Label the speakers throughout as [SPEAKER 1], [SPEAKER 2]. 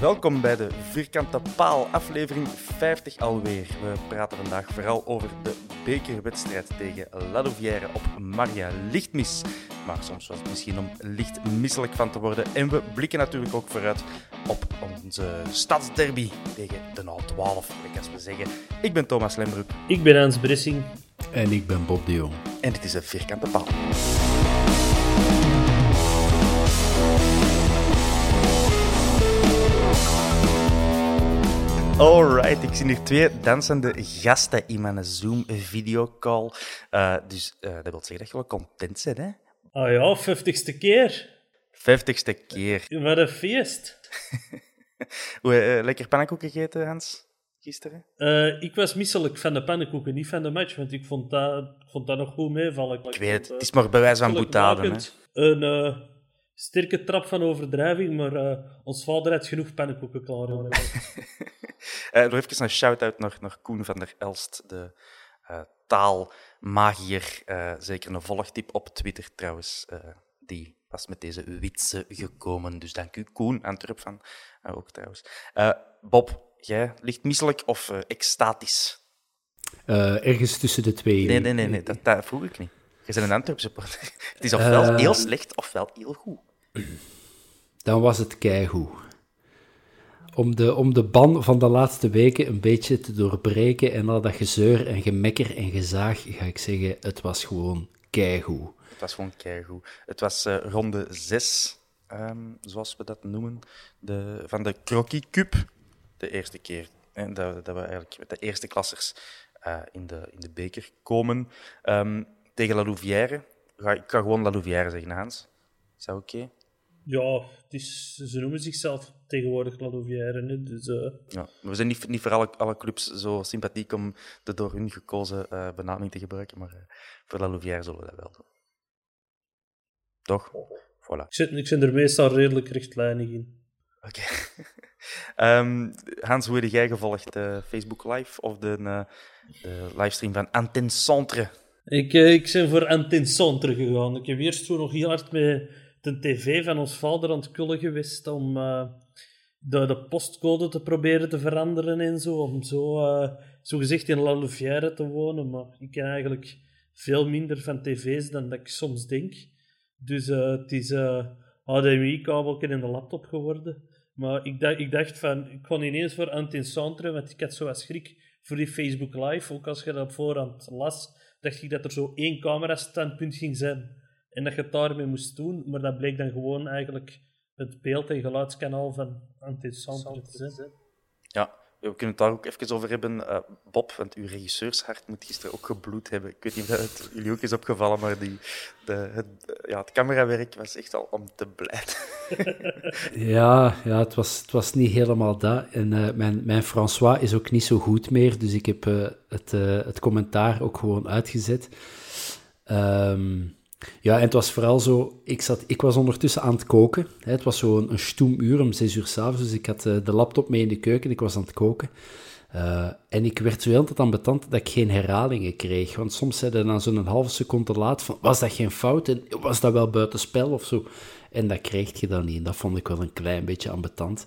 [SPEAKER 1] Welkom bij de Vierkante Paal, aflevering 50 alweer. We praten vandaag vooral over de bekerwedstrijd tegen La Louvière op Maria Lichtmis. Maar soms was het misschien om licht misselijk van te worden. En we blikken natuurlijk ook vooruit op onze stadsderby tegen de Nou-12, als we zeggen. Ik ben Thomas Lembroek
[SPEAKER 2] Ik ben Hans Bressing.
[SPEAKER 3] En ik ben Bob de Jong.
[SPEAKER 1] en dit is de Vierkante Paal. Alright, ik zie hier twee dansende gasten in mijn Zoom-videocall. Eh dus eh, dat wil zeggen dat je wel content bent, hè?
[SPEAKER 2] Ah ja, vijftigste keer.
[SPEAKER 1] Vijftigste keer.
[SPEAKER 2] Wat een feest.
[SPEAKER 1] Hoe, eh, lekker pannenkoeken gegeten, Hans? Gisteren?
[SPEAKER 2] Eh, ik was misselijk van de pannenkoeken, niet van de match, want ik vond dat, ik vond dat nog goed meevallen.
[SPEAKER 1] Ik weet het, het is maar bewijs van boetade. Hè?
[SPEAKER 2] Een eh, sterke trap van overdrijving, maar eh, ons vader had genoeg pannenkoeken klaar.
[SPEAKER 1] Eh, nog even een shout-out naar, naar Koen van der Elst, de eh, taalmagier. Eh, zeker een volgtip op Twitter trouwens. eh, die was met deze witse gekomen. Dus dank u, Koen, Antwerp van ook trouwens. Eh, Bob, jij ligt misselijk of eh, extatisch?
[SPEAKER 3] Eh, ergens tussen de twee.
[SPEAKER 1] Nee, nee, nee, nee dat, dat vroeg ik niet. Je bent een Antwerp supporter. Het is ofwel heel slecht ofwel heel goed.
[SPEAKER 3] Dan was het keigoed. Om de, om de ban van de laatste weken een beetje te doorbreken en al dat gezeur en gemekker en gezaag, ga ik zeggen, het was gewoon keigoed.
[SPEAKER 1] Het was gewoon keigoed. Het was eh, ronde 6, zoals we dat noemen, de, van de Croquis Cup. De eerste keer hè, dat, dat we eigenlijk met de eerste klassers eh, in, de, in de beker komen. Ehm, tegen La Louvière. Ik ga gewoon La Louvière zeggen, Hans. Is dat oké?
[SPEAKER 2] Ja, het is, ze noemen zichzelf tegenwoordig La Louvière, hè, dus... eh,
[SPEAKER 1] Ja. We zijn niet, niet voor alle, alle clubs zo sympathiek om de door hun gekozen eh, benaming te gebruiken, maar eh, voor La Louvière zullen we dat wel doen. Toch? Voilà.
[SPEAKER 2] ik, zit, ik zit er meestal redelijk rechtlijnig in.
[SPEAKER 1] Oké. Ehm, Hans, hoe heb jij gevolgd? De Facebook Live of de, de livestream van Antenne Centre?
[SPEAKER 2] Ik, ik ben voor Antenne Centre gegaan. Ik heb eerst zo nog heel hard met de tv van ons vader aan het kullen geweest om eh, de, de postcode te proberen te veranderen en zo. Om zo, eh, zo gezegd in La Louvière te wonen. Maar ik ken eigenlijk veel minder van tv's dan dat ik soms denk. Dus eh, het is HDMI-kabel in de laptop geworden. Maar ik dacht, ik dacht van, ik kon ineens voor Antenne Centre, want ik had zo wat schrik voor die Facebook Live. Ook als je dat op voorhand las, dacht ik dat er zo één camerastandpunt ging zijn. En dat je het daarmee moest doen. Maar dat bleek dan gewoon eigenlijk het beeld- en geluidskanaal van Centre te zijn.
[SPEAKER 1] Ja, we kunnen het daar ook even over hebben. Eh, Bob, want uw regisseurshart moet gisteren ook gebloed hebben. Ik weet niet of het jullie ook is opgevallen, maar die, de, het, ja, het camerawerk was echt al om te blijden.
[SPEAKER 3] Ja, ja het, was, het was niet helemaal dat. En eh, mijn, mijn François is ook niet zo goed meer, dus ik heb eh, het, eh, het commentaar ook gewoon uitgezet. Ehm, ja, en het was vooral zo, ik, zat, ik was ondertussen aan het koken. Het was zo een, een stoem uur, om zes uur s'avonds, dus ik had eh, de laptop mee in de keuken, ik was aan het koken. Uh, en ik werd zo altijd ambetant dat ik geen herhalingen kreeg. Want soms zeiden dan zo'n halve seconde laat van, was dat geen fout? En was dat wel buitenspel of zo? En dat kreeg je dan niet. En dat vond ik wel een klein beetje ambetant.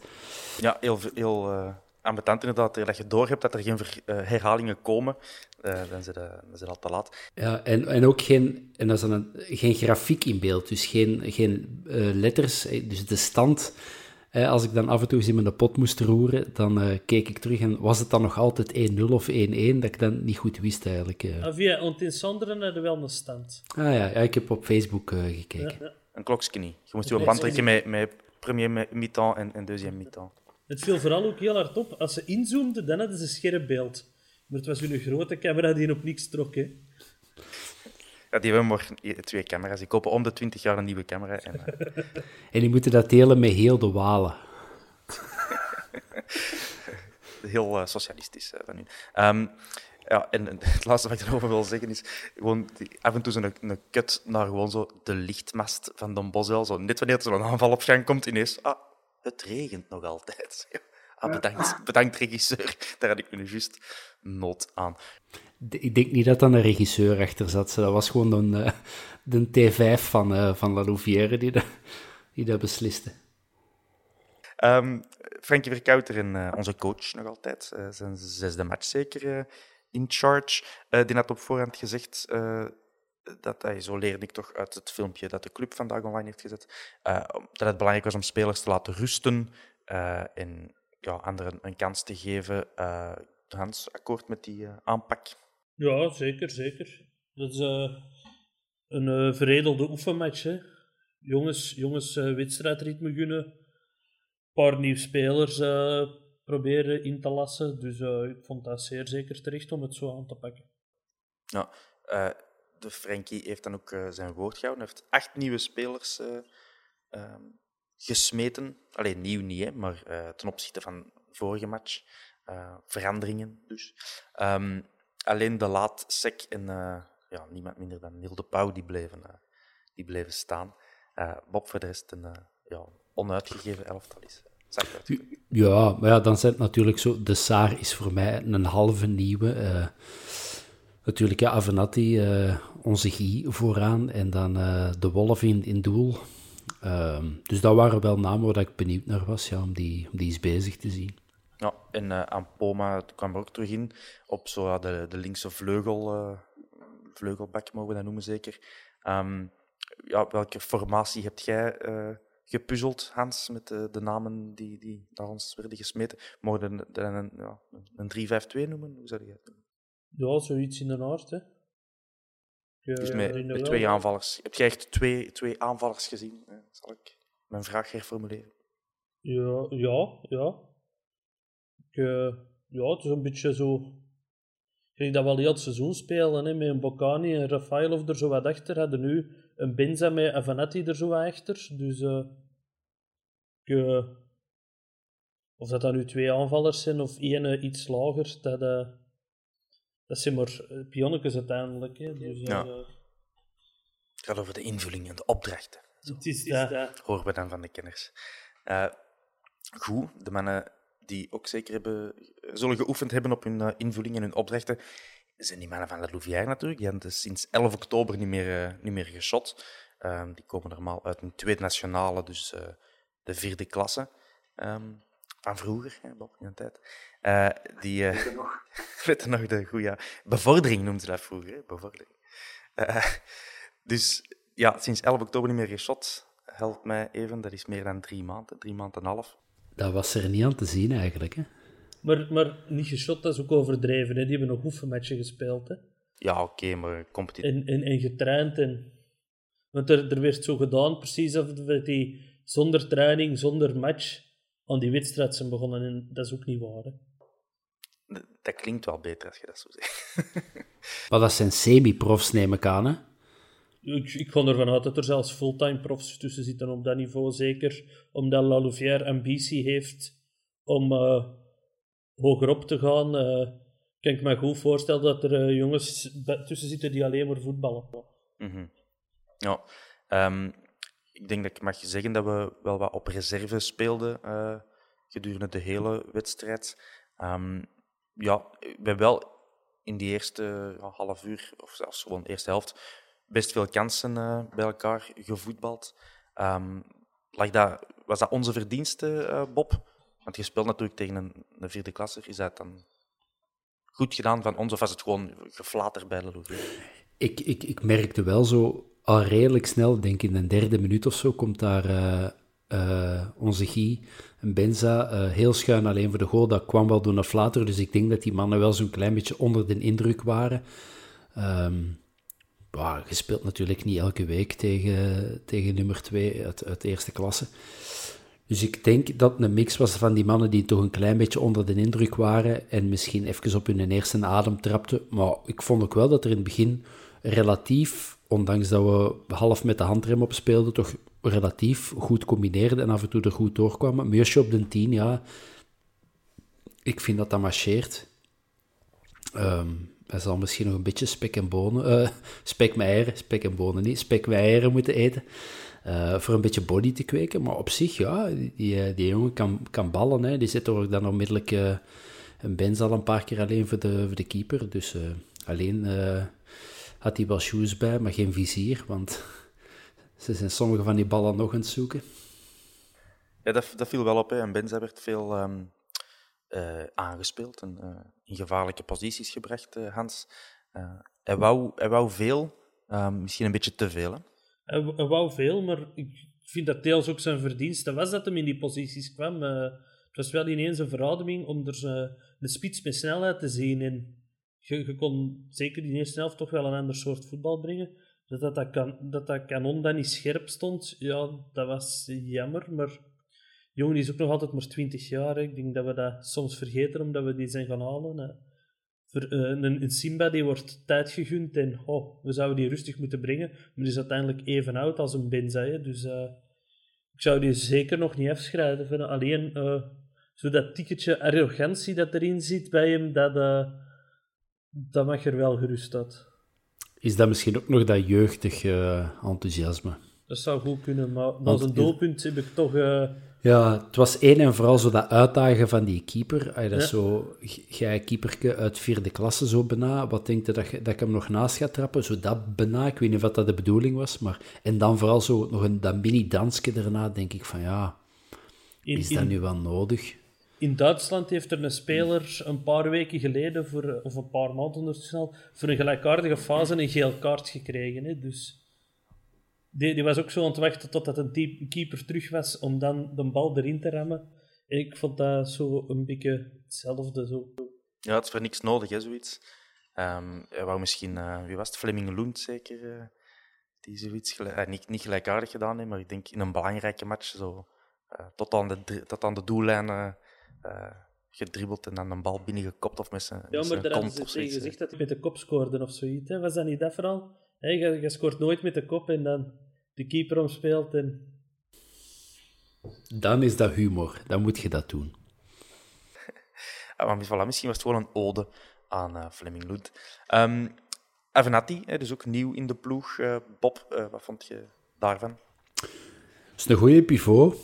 [SPEAKER 1] Ja, heel, heel uh, ambetant inderdaad. Dat je doorhebt dat er geen uh, herhalingen komen, dan, zit, dan zit het al te laat.
[SPEAKER 3] Ja, en, en ook geen, en dat is dan een, geen grafiek in beeld. Dus geen, geen letters. Dus de stand als ik dan af en toe eens in mijn pot moest roeren, dan uh, keek ik terug en was het dan nog altijd 1-0 of 1-1, dat ik dan niet goed wist eigenlijk. Uh.
[SPEAKER 2] Ah, via in Sanderen naar de wellnessstand.
[SPEAKER 3] Ah ja, ja, ik heb op Facebook uh, gekeken. Ja, ja.
[SPEAKER 1] Een klokje niet. Je moest je een band trekken met, met premier mi-temps en, en deuxième mi-temps.
[SPEAKER 2] Het viel vooral ook heel hard op. Als ze inzoomden, dan hadden ze scherp beeld. Maar het was een grote camera die op niks trok. Hè.
[SPEAKER 1] Ja, die hebben maar twee camera's. Die kopen om de 20 jaar een nieuwe camera. En, uh...
[SPEAKER 3] en die moeten dat delen met heel de Walen.
[SPEAKER 1] heel uh, socialistisch uh, van u. Um, ja, en, het laatste wat ik erover wil zeggen is gewoon die, af en toe zo'n een, kut naar gewoon zo de lichtmast van Don Boswell. Zo, net wanneer er zo'n aanval op gang komt, ineens... Ah, het regent nog altijd. Ah, bedankt, bedankt regisseur. Daar had ik nu juist nood aan.
[SPEAKER 3] Ik denk niet dat er een regisseur achter zat. Dat was gewoon een, uh, de T5 van, uh, van La Louvière die, de, die dat besliste.
[SPEAKER 1] Um, Frankie Verkouter en uh, onze coach nog altijd. zijn zesde match zeker in charge. die had op voorhand gezegd dat hij, zo leerde ik toch uit het filmpje dat de club vandaag online heeft gezet, dat het belangrijk was om spelers te laten rusten en ja, anderen een kans te geven. Hans, akkoord met die aanpak?
[SPEAKER 2] Ja, zeker, zeker. Dat is een veredelde oefenmatch. Hè. Jongens, jongens wedstrijdritme gunnen. Een paar nieuwe spelers proberen in te lassen. Dus ik vond dat zeer zeker terecht om het zo aan te pakken.
[SPEAKER 1] Ja, de Frankie heeft dan ook zijn woord gehouden. Hij heeft acht nieuwe spelers ehm, gesmeten. Alleen nieuw niet, hè, maar ten opzichte van vorige match. veranderingen dus. Um, alleen de laat, Sek en ja, niemand minder dan Niel de Pauw die bleven, die bleven staan. Bob voor de rest een ja, onuitgegeven elftal is.
[SPEAKER 3] Ja, maar ja, dan zijn het natuurlijk zo. De Saar is voor mij een halve nieuwe. Natuurlijk, ja, Avenatti, onze Guy vooraan. En dan de Wolf in, in doel. Ehm, dus dat waren wel namen waar ik benieuwd naar was, ja, om, die, om die eens bezig te zien.
[SPEAKER 1] Ja, en uh, Poma kwam er ook terug in op zo, de, de linkse vleugel, uh, vleugelbak, mogen we dat noemen zeker. Um, ja, welke formatie hebt jij gepuzzeld, Hans, met de, namen die, die naar ons werden gesmeten? Mogen we een, een, ja, een 3-5-2 noemen? Hoe zou je noemen?
[SPEAKER 2] Ja, zoiets in de aard, hè.
[SPEAKER 1] dus met, met twee aanvallers. Heb jij echt twee, twee aanvallers gezien? Zal ik mijn vraag herformuleren?
[SPEAKER 2] Ja, ja, ja. Uh, ja, het is een beetje zo. Ik dat wel heel het seizoen spelen, hè, met een Bocani en Rafael er zo wat achter. Hadden nu een Benza met Avanetti er zo wat achter. Dus uh, uh, of dat dan nu twee aanvallers zijn of één iets lager, dat, dat zijn maar pionnetjes uiteindelijk. Hè. Dus, ja.
[SPEAKER 1] het gaat over de invulling en de opdrachten.
[SPEAKER 2] Het is, dat.
[SPEAKER 1] Horen we dan van de kenners. goed, de mannen die ook zeker hebben, zullen geoefend hebben op hun uh, invulling en hun opdrachten, zijn die mannen van La Louvière natuurlijk. Die hebben sinds 11 oktober niet meer, uh, niet meer geschot. Um, die komen normaal uit een tweede nationale, dus uh, de vierde klasse. Um, van vroeger, hè, Bob, in de tijd. die, uh, weet nog de goede bevordering noemden ze dat vroeger. Hè? Bevordering. dus ja, sinds 11 oktober niet meer geschot. Helpt mij even, dat is meer dan drie maanden, drie maanden en een half.
[SPEAKER 3] Dat was er niet aan te zien eigenlijk. Hè?
[SPEAKER 2] Maar, maar niet geschot, dat is ook overdreven. Hè? Die hebben nog oefenmatchen gespeeld. Hè?
[SPEAKER 1] Ja, oké, maar competitie.
[SPEAKER 2] En, en, en getraind. En... Want er, er werd zo gedaan, precies of die zonder training, zonder match aan die wedstrijd zijn begonnen. En dat is ook niet waar. Hè?
[SPEAKER 1] Dat klinkt wel beter als je dat zo zegt.
[SPEAKER 3] maar dat zijn semi-profs, neem ik aan, hè?
[SPEAKER 2] Ik, ik ga ervan uit dat er zelfs fulltime profs tussen zitten op dat niveau, zeker omdat La Louvière ambitie heeft om uh, hoger op te gaan. Uh, kan ik me goed voorstellen dat er uh, jongens tussen zitten die alleen maar voetballen.
[SPEAKER 1] Mm -hmm. Ja, um, ik denk dat ik mag zeggen dat we wel wat op reserve speelden gedurende de hele wedstrijd. Um, ja, we hebben wel in die eerste half uur, of zelfs gewoon de eerste helft, best veel kansen uh, bij elkaar gevoetbald. Um, lag dat, was dat onze verdienste, uh, Bob? Want je speelt natuurlijk tegen een, een vierde klasser. Is dat dan goed gedaan van ons, of was het gewoon geflater bij de
[SPEAKER 3] Ik, ik, ik merkte wel zo al redelijk snel, denk in een derde minuut of zo, komt daar uh, uh, onze Guy, een Benza, uh, heel schuin alleen voor de goal. Dat kwam wel door een flater, dus ik denk dat die mannen wel zo'n klein beetje onder de indruk waren. Um, je speelt natuurlijk niet elke week tegen, tegen nummer 2 uit, uit eerste klasse. Dus ik denk dat het een mix was van die mannen die toch een klein beetje onder de indruk waren en misschien even op hun eerste adem trapten. Maar ik vond ook wel dat er in het begin relatief, ondanks dat we half met de handrem op speelden, toch relatief goed combineerden en af en toe er goed doorkwamen. Meersje op de 10, ja. Ik vind dat dat marcheert. Um, hij zal misschien nog een beetje spek en bonen, uh, spek met eieren, spek en bonen niet, spek met eieren moeten eten. Uh, voor een beetje body te kweken. Maar op zich, ja, die, eh, die jongen kan, kan ballen. Hè. Die zit er dan onmiddellijk een Benz al een paar keer alleen voor de, voor de keeper. Dus alleen had hij wel shoes bij, maar geen vizier. Want ze zijn sommige van die ballen nog aan het zoeken.
[SPEAKER 1] Ja, dat, dat viel wel op. Hè. En Benza werd veel um, aangespeeld en in gevaarlijke posities gebracht, Hans. hij, wou, hij wou veel, ehm, misschien een beetje te veel. Hè?
[SPEAKER 2] Hij, wou veel, maar ik vind dat deels ook zijn verdienste was dat hem in die posities kwam. Uh, het was wel ineens een verademing om er uh, de spits met snelheid te zien. En je, kon zeker in eerste helft toch wel een ander soort voetbal brengen. Dat dat, dat, kan, dat, dat kanon dan niet scherp stond, ja, dat was jammer. Maar jongen is ook nog altijd maar 20 jaar. Ik denk dat we dat soms vergeten omdat we die zijn gaan halen. Hè. Uh, een, een, Simba die wordt tijd gegund en oh, we zouden die rustig moeten brengen. Maar die is uiteindelijk even oud als een Benza. Dus uh, ik zou die zeker nog niet afschrijven. Alleen uh, zo dat ticketje arrogantie dat erin zit bij hem, dat, dat mag er wel gerust uit.
[SPEAKER 3] Is dat misschien ook nog dat jeugdig enthousiasme?
[SPEAKER 2] Dat zou goed kunnen, maar als een doelpunt heb ik toch
[SPEAKER 3] ja, het was één en vooral zo dat uitdagen van die keeper. Ay, dat ja. zo, jij keeperke uit vierde klasse zo bijna. Wat denk je dat, dat ik hem nog naast ga trappen? Zo dat bijna. Ik weet niet of dat de bedoeling was. Maar, en dan vooral zo nog een dat mini-dansje daarna. Denk ik van ja, is dat nu wel nodig?
[SPEAKER 2] In Duitsland heeft er een speler een paar weken geleden, voor, of een paar maanden ondertussen voor een gelijkaardige fase een geel kaart gekregen. Hè? Dus die, die was ook zo aan het wachten totdat een keeper terug was om dan de bal erin te rammen. En ik vond dat zo een beetje hetzelfde. Zo.
[SPEAKER 1] Ja, het is voor niks nodig, hè, zoiets. Um, wou misschien, uh, wie was het, Fleming Lund zeker, uh, die zoiets uh, niet, niet gelijkaardig gedaan heeft, maar ik denk in een belangrijke match zo tot, aan de, tot aan de doellijn gedribbeld en dan een bal binnengekopt of met zijn
[SPEAKER 2] Ja, maar daar hadden ze tegen gezegd dat hij met de kop scoorde of zoiets. Hè? Was dat niet dat vooral? Hey, je, je, scoort nooit met de kop en dan de keeper omspeelt. En...
[SPEAKER 3] Dan is dat humor. Dan moet je dat doen.
[SPEAKER 1] Ja, maar voilà, misschien was het gewoon een ode aan uh, Fleming Lund. Um, Avenatti, dus ook nieuw in de ploeg. Uh, Bob, uh, wat vond je daarvan?
[SPEAKER 3] Het is een goede pivot.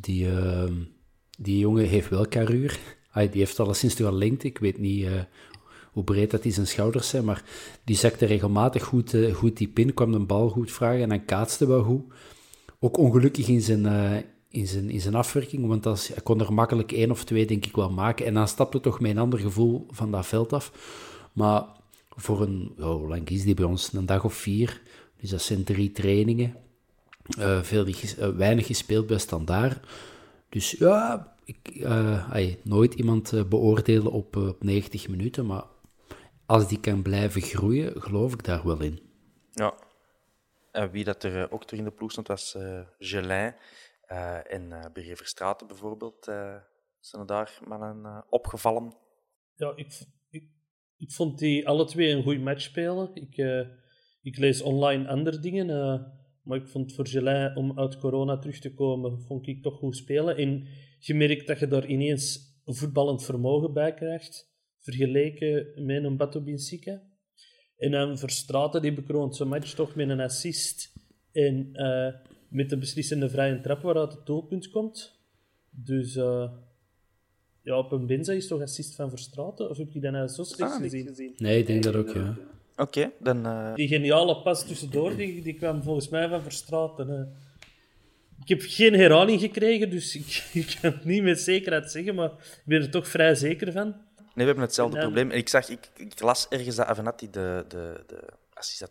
[SPEAKER 3] Die, uh, die jongen heeft wel karuur. die heeft alleszins toch al lengte. Ik weet niet hoe breed dat die zijn schouders zijn, maar die zakte regelmatig goed, uh, goed diep in, kwam de bal goed vragen en dan kaatste wel goed. Ook ongelukkig in zijn, uh, in zijn, in zijn afwerking, want als, hij kon er makkelijk één of twee denk ik wel maken. En dan stapte toch een ander gevoel van dat veld af. Maar voor een, hoe lang is die bij ons? Een dag of vier. Dus dat zijn drie trainingen. Uh, veel, weinig gespeeld bij standaard. Dus ja, ik, uh, nooit iemand beoordelen op, op 90 minuten, maar als die kan blijven groeien, geloof ik daar wel in.
[SPEAKER 1] Ja. En wie dat er eh, ook terug in de ploeg stond, was uh, Gelin uh, en uh, Berger Verstraten bijvoorbeeld. Uh, zijn er daar mannen opgevallen?
[SPEAKER 2] Ja, ik, ik, ik, vond die alle twee een goede match spelen. Ik, ik lees online andere dingen, maar ik vond voor Gelin om uit corona terug te komen, vond ik toch goed spelen. En je merkt dat je daar ineens voetballend vermogen bij krijgt vergeleken met een Bato Binsika. En dan Verstraten, die bekroont zijn match toch met een assist. En uh, met de beslissende vrije trap waaruit het doelpunt komt. Dus uh, Ja, op een Benza is toch assist van Verstraten? Of heb je dat nou zo slecht
[SPEAKER 1] Ah,
[SPEAKER 2] gezien?
[SPEAKER 3] Nee, ik denk dat ook, ja.
[SPEAKER 1] Oké, dan... eh,
[SPEAKER 2] Die geniale pas tussendoor, die, die kwam volgens mij van Verstraten. Ik heb geen herhaling gekregen, dus ik, ik kan het niet met zekerheid zeggen, maar ik ben er toch vrij zeker van.
[SPEAKER 1] Nee, we hebben hetzelfde
[SPEAKER 2] En
[SPEAKER 1] probleem. En ik zag, ik, ik las ergens dat Avenatti de, de, de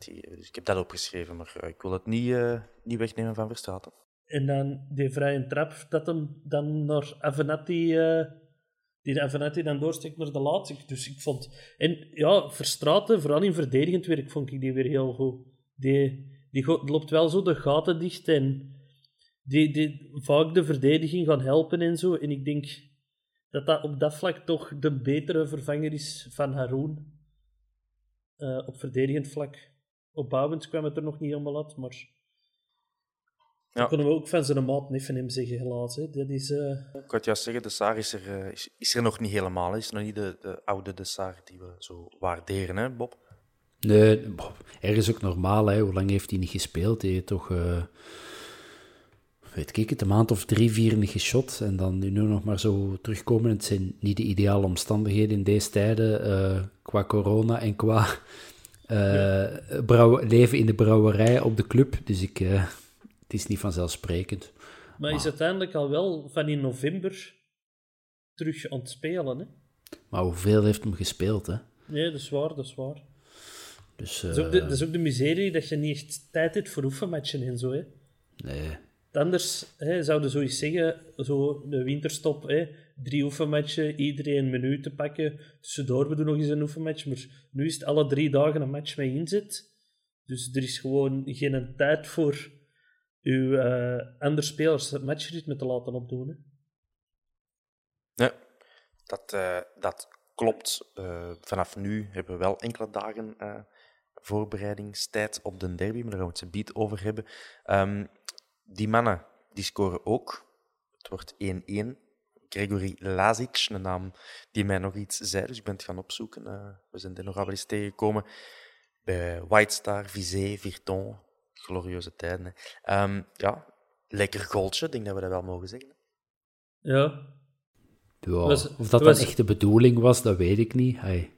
[SPEAKER 1] gegeven. Dus ik heb dat opgeschreven, maar eh, ik wil het niet, eh, niet wegnemen van Verstraten.
[SPEAKER 2] En dan die vrije trap, dat hem dan naar Avenatti, die de Avenatti dan doorsteekt naar de laatste. Dus ik vond... En ja, Verstraten, vooral in verdedigend werk, vond ik die weer heel goed. Die, die loopt wel zo de gaten dicht en die, die vaak de verdediging gaan helpen en zo. En ik denk dat dat op dat vlak toch de betere vervanger is van Haroon. Eh, op verdedigend vlak. Opbouwend kwam het er nog niet helemaal uit, maar...
[SPEAKER 1] Ja.
[SPEAKER 2] Dat kunnen we ook van zijn maat Neffenhem zeggen, helaas. Hè. Dat is... eh,
[SPEAKER 1] Ik het juist zeggen, de Saar is er, eh, is, is er nog niet helemaal. hè. Is nog niet de, de oude de Saar die we zo waarderen, hè, Bob?
[SPEAKER 3] Nee, boh, ergens ook normaal, hè. Hoe lang heeft hij niet gespeeld? Hij heeft toch, eh, weet ik het, een maand of drie, vier niet geschot. En dan nu nog maar zo terugkomen. Het zijn niet de ideale omstandigheden in deze tijden, eh, qua corona en qua eh, leven in de brouwerij op de club. Dus ik, eh, het is niet vanzelfsprekend.
[SPEAKER 2] Maar is uiteindelijk al wel van in november terug aan het spelen, hè?
[SPEAKER 3] Maar hoeveel heeft hem gespeeld, hè?
[SPEAKER 2] Nee, dat is waar, dat is waar.
[SPEAKER 3] Dus,
[SPEAKER 2] Dat is, ook de,
[SPEAKER 3] eh,
[SPEAKER 2] dat is ook de miserie dat je niet echt tijd hebt voor oefenmatchen en zo, hè.
[SPEAKER 3] nee.
[SPEAKER 2] Anders hè, zouden zo eens zeggen, zo de winterstop, hè, drie oefenmatchen, iedereen een minuut te pakken. Tussendoor, we doen nog eens een oefenmatch. Maar nu is het alle drie dagen een match met inzet. Dus er is gewoon geen tijd voor uw eh, andere spelers het matchritme te laten opdoen. Hè.
[SPEAKER 1] Nee, dat, eh, dat klopt. Eh, vanaf nu hebben we wel enkele dagen voorbereidingstijd op de derby, maar daar gaan we het zo beat over hebben. Ehm, die mannen die scoren ook. Het wordt 1-1. Gregory Lazic, een naam die mij nog iets zei, dus ik ben het gaan opzoeken. We zijn er nog wel eens tegengekomen bij White Star, Vizé, Virton. Glorieuze tijden. hè. Ehm, ja, lekker goaltje, ik denk dat we dat wel mogen zeggen.
[SPEAKER 2] Ja.
[SPEAKER 3] Ja,
[SPEAKER 2] Was-
[SPEAKER 3] of dat
[SPEAKER 2] was-
[SPEAKER 3] dan echt de bedoeling was, dat weet ik niet. Hey.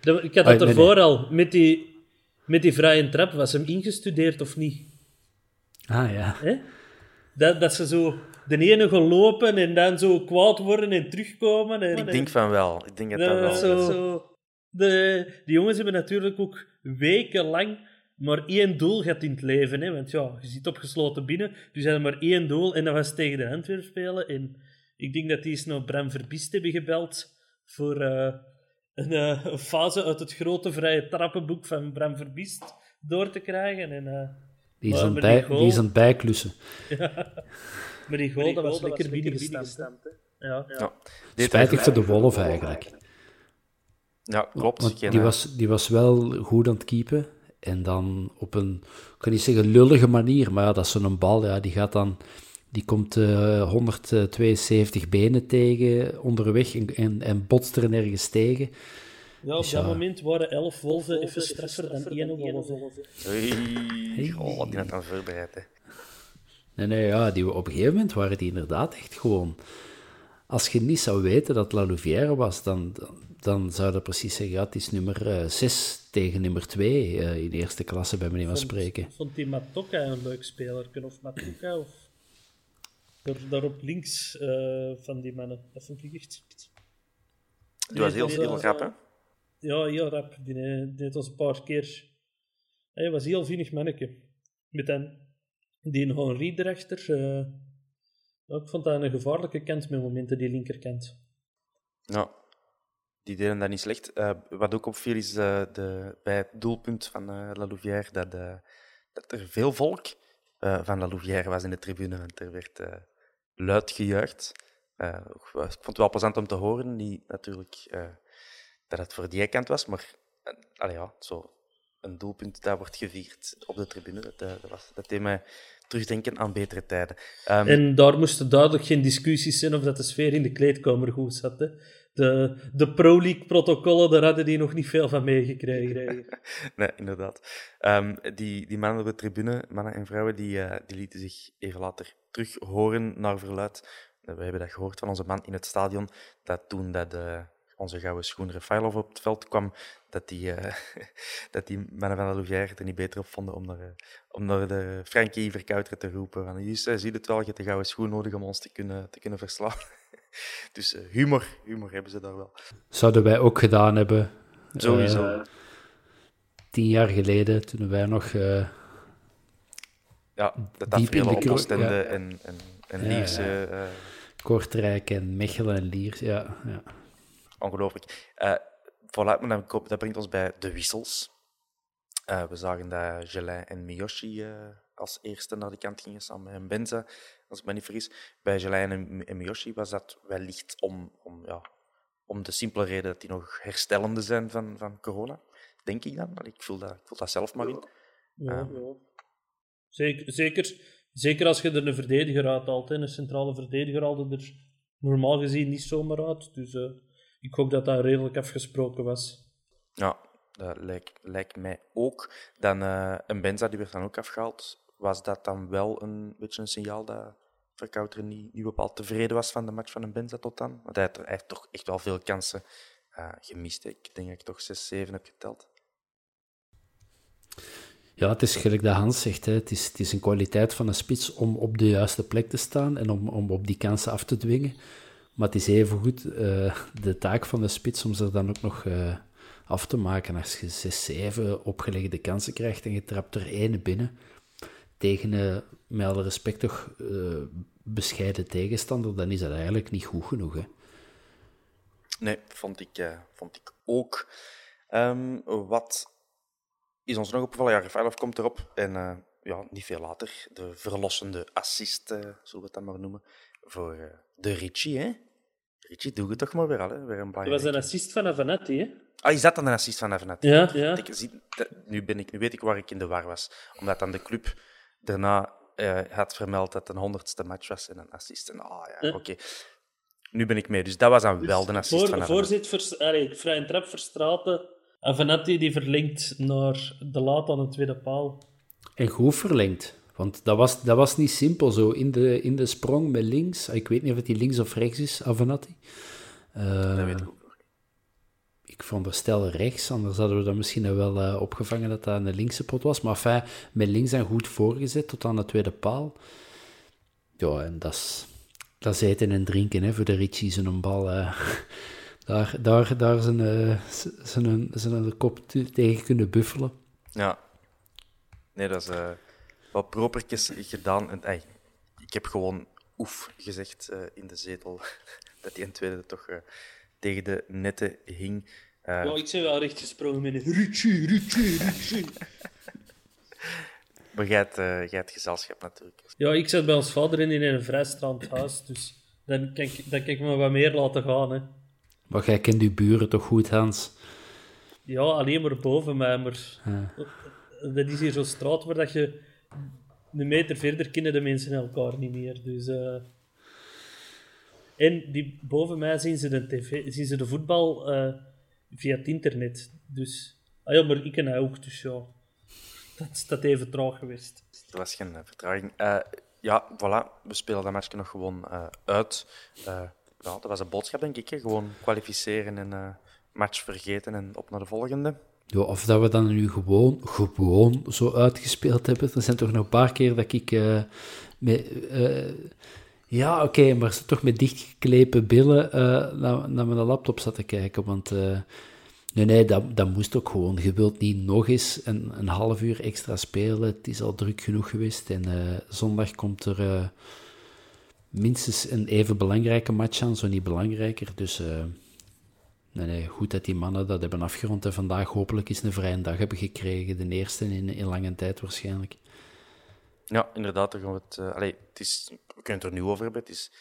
[SPEAKER 2] Ik had het
[SPEAKER 3] nee,
[SPEAKER 2] ervoor al. Met die, met die vrije trap, was hem ingestudeerd of niet?
[SPEAKER 3] Ah ja.
[SPEAKER 2] Dat, dat ze zo de ene gaan lopen en dan zo kwaad worden en terugkomen. En,
[SPEAKER 1] Ik denk van wel. Ik denk dat dat wel
[SPEAKER 2] zo,
[SPEAKER 1] is.
[SPEAKER 2] zo. De, die jongens hebben natuurlijk ook wekenlang maar één doel gehad in het leven. Hè? Want ja, je zit opgesloten binnen, dus hadden maar één doel en dat was tegen de Antwerp spelen. En ik denk dat die eens naar Bram Verbiest hebben gebeld voor eh, een, eh, een fase uit het grote vrije trappenboek van Bram Verbiest door te krijgen. En, eh,
[SPEAKER 3] Die is, aan bij,
[SPEAKER 2] goal-
[SPEAKER 3] die is aan het bijklussen.
[SPEAKER 2] Maar die goal, dat was lekker binnengestampt. hè. Ja.
[SPEAKER 1] Ja. Deed
[SPEAKER 3] Spijtig voor de Wolf eigenlijk.
[SPEAKER 1] Ja, klopt.
[SPEAKER 3] Want die was, die was wel goed aan het keepen. En dan op een, ik kan niet zeggen lullige manier, maar ja, dat is zo'n bal, ja, die gaat dan... Die komt eh 172 benen tegen onderweg en, en, en botst er nergens tegen.
[SPEAKER 2] Ja, op
[SPEAKER 3] Dus
[SPEAKER 2] dat
[SPEAKER 3] ja.
[SPEAKER 2] moment waren elf wolven even straffer dan één wolf.
[SPEAKER 1] Hey. Oh, die had dan voorbereid. Hè.
[SPEAKER 3] Nee, nee, ja, die, op een gegeven moment waren die inderdaad echt gewoon... Als je niet zou weten dat La Louvière was, dan, dan, dan zou dat precies zeggen, ja, het is nummer 6 tegen nummer 2 in eerste klasse, bij manier van spreken.
[SPEAKER 2] Vond die Matoka een leuk speler? Of Matoka? Of... Daar, op links eh, van die mannen. Dat vond ik echt...
[SPEAKER 1] Die was heel, heel rap, hè?
[SPEAKER 2] Ja, heel rap. Die eh, deed ons een paar keer... Hij was een heel vinnig manneke. Met dan die Henri erachter. eh ik vond dat een gevaarlijke kant met momenten, die linkerkant.
[SPEAKER 1] Ja. Die deden dat niet slecht. Eh, wat ook opviel is eh, de, bij het doelpunt van eh, La Louvière dat, dat er veel volk van La Louvière was in de tribune. Want er werd luid gejuicht. Ik vond het wel plezant om te horen. Niet natuurlijk dat het voor die kant was, maar allee, ja, zo een doelpunt dat wordt gevierd op de tribune. Dat, dat, was, dat deed mij terugdenken aan betere tijden. Ehm,
[SPEAKER 2] En daar moesten duidelijk geen discussies zijn of dat de sfeer in de kleedkamer goed zat. Hè. De, de Pro-League-protocollen, daar hadden die nog niet veel van meegekregen.
[SPEAKER 1] Nee, inderdaad. Ehm, die, die mannen op de tribune, mannen en vrouwen, die, eh, die lieten zich even later terug horen naar verluid we hebben dat gehoord van onze man in het stadion, dat toen dat, uh, onze gouden schoen Refailov op het veld kwam, dat die, dat die mannen van de Louvière er niet beter op vonden om naar, om naar de Frankie Verkouteren te roepen. Van, je ziet het wel, je hebt de gouden schoen nodig om ons te kunnen, te kunnen verslaan. dus humor, humor hebben ze daar wel.
[SPEAKER 3] Zouden wij ook gedaan hebben.
[SPEAKER 1] Sowieso.
[SPEAKER 3] tien jaar geleden, toen wij nog
[SPEAKER 1] ja, dat op Oostende ja. en, en, en Lierse... Ja,
[SPEAKER 3] uh, Kortrijk en Mechelen en Liers, ja. ja.
[SPEAKER 1] Ongelooflijk. Uh, voilà, maar dan, dat brengt ons bij de wissels. Uh, we zagen dat Gelin en Miyoshi als eerste naar de kant gingen, samen met Benza, als ik me niet vergis. Bij Gelin en, en Miyoshi was dat wellicht om, om, ja, om de simpele reden dat die nog herstellende zijn van, van corona. Denk ik dan. Ik voel dat, ik voel dat zelf maar in.
[SPEAKER 2] Ja, um, ja. Zeker, zeker, zeker als je er een verdediger uithaalt. Een centrale verdediger haalde er normaal gezien niet zomaar uit. Dus uh, ik hoop dat dat redelijk afgesproken was.
[SPEAKER 1] Ja, dat lijkt, lijkt mij ook. Dan uh, een Benza die werd dan ook afgehaald. Was dat dan wel een beetje een signaal dat Verkouter niet, niet bepaald tevreden was van de match van een Benza tot dan? Want hij heeft, toch echt wel veel kansen uh, gemist. Ik denk dat ik toch 6, 7 heb geteld.
[SPEAKER 3] Ja, het is gelijk dat Hans zegt. Hè. Het, is, het is een kwaliteit van een spits om op de juiste plek te staan en om, om op die kansen af te dwingen. Maar het is evengoed uh, de taak van de spits om ze dan ook nog uh, af te maken. Als je zes, zeven opgelegde kansen krijgt en je trapt er één binnen tegen een, met alle respect toch uh, bescheiden tegenstander, dan is dat eigenlijk niet goed genoeg. Hè?
[SPEAKER 1] Nee, vond ik, vond ik ook. Um, wat is ons nog opgevallen. Ja, Rafaelov komt erop. En uh, ja, niet veel later, de verlossende assist, uh, zullen we het dan maar noemen, voor uh, de Ricci. Hè? Ricci, doe het toch maar weer al. Hè? Weer een
[SPEAKER 2] dat was een assist van Avanetti, hè?
[SPEAKER 1] Ah, is dat dan een assist van Avanetti?
[SPEAKER 2] Ja, ja.
[SPEAKER 1] Ik, zie, nu, ben ik, nu weet ik waar ik in de war was. Omdat dan de club daarna had vermeld dat het een honderdste match was en een assist. En, ah, ja, ja. oké. Nu ben ik mee. Dus dat was dan dus wel de assist
[SPEAKER 2] voor,
[SPEAKER 1] van.
[SPEAKER 2] Voorzit, ver, vrije trap verstraten Avanetti die verlinkt naar de laat aan de tweede paal.
[SPEAKER 3] En goed verlengd. Want dat was, dat was niet simpel zo. In de, in de sprong met links. Ik weet niet of het die links of rechts is, Avenatti.
[SPEAKER 1] Uh, dat weet ik ook
[SPEAKER 3] ik veronderstel rechts, anders hadden we dan misschien wel uh, opgevangen dat dat een linkse pot was. Maar enfin, met links en goed voorgezet tot aan de tweede paal. Ja, en dat is, dat is eten en drinken hè, voor de Ritchie's en een bal. Uh, daar, daar, daar zijn, uh, zijn, zijn kop tegen kunnen buffelen.
[SPEAKER 1] Ja. Nee, dat is wel propertjes gedaan. En, ik heb gewoon oef gezegd in de zetel. dat die een tweede toch tegen de netten hing.
[SPEAKER 2] ja, ik zei wel recht gesprongen met een Rutsje, Rutsje, Rutsje.
[SPEAKER 1] maar jij hebt, jij hebt gezelschap natuurlijk.
[SPEAKER 2] Ja, ik zat bij ons vader in, in een vrijstaand huis, dus dan kan ik, dan kan ik me wat meer laten gaan. Hè.
[SPEAKER 3] Maar jij kent je buren toch goed, Hans?
[SPEAKER 2] Ja, alleen maar boven mij, maar... Dat is hier zo'n straat waar dat je... Een meter verder kennen de mensen elkaar niet meer, dus... Uh... En die, boven mij zien ze de, tv, zien ze de voetbal uh, via het internet. Dus... Ah ja, maar ik en hij ook, dus ja. Dat is dat even traag geweest.
[SPEAKER 1] Er was geen uh, vertraging. ja, voilà. We spelen dat matchje nog gewoon uit ja, dat was een boodschap, denk ik. Hè? Gewoon kwalificeren en uh, match vergeten en op naar de volgende.
[SPEAKER 3] Ja, of dat we dan nu gewoon, gewoon zo uitgespeeld hebben. Er zijn toch nog een paar keer dat ik uh, met... Ja, oké, maar toch met dichtgeklepen billen naar, naar mijn laptop zat te kijken. Want nee, nee, dat, dat moest ook gewoon. Je wilt niet nog eens een, half uur extra spelen. Het is al druk genoeg geweest. En zondag komt er minstens een even belangrijke match aan, zo niet belangrijker. Dus nee, nee, goed dat die mannen dat hebben afgerond en vandaag hopelijk eens een vrije dag hebben gekregen. De eerste in, in lange tijd waarschijnlijk.
[SPEAKER 1] Ja, inderdaad. Dan gaan we, het, uh, allee, het is, we kunnen het er nu over hebben. Het is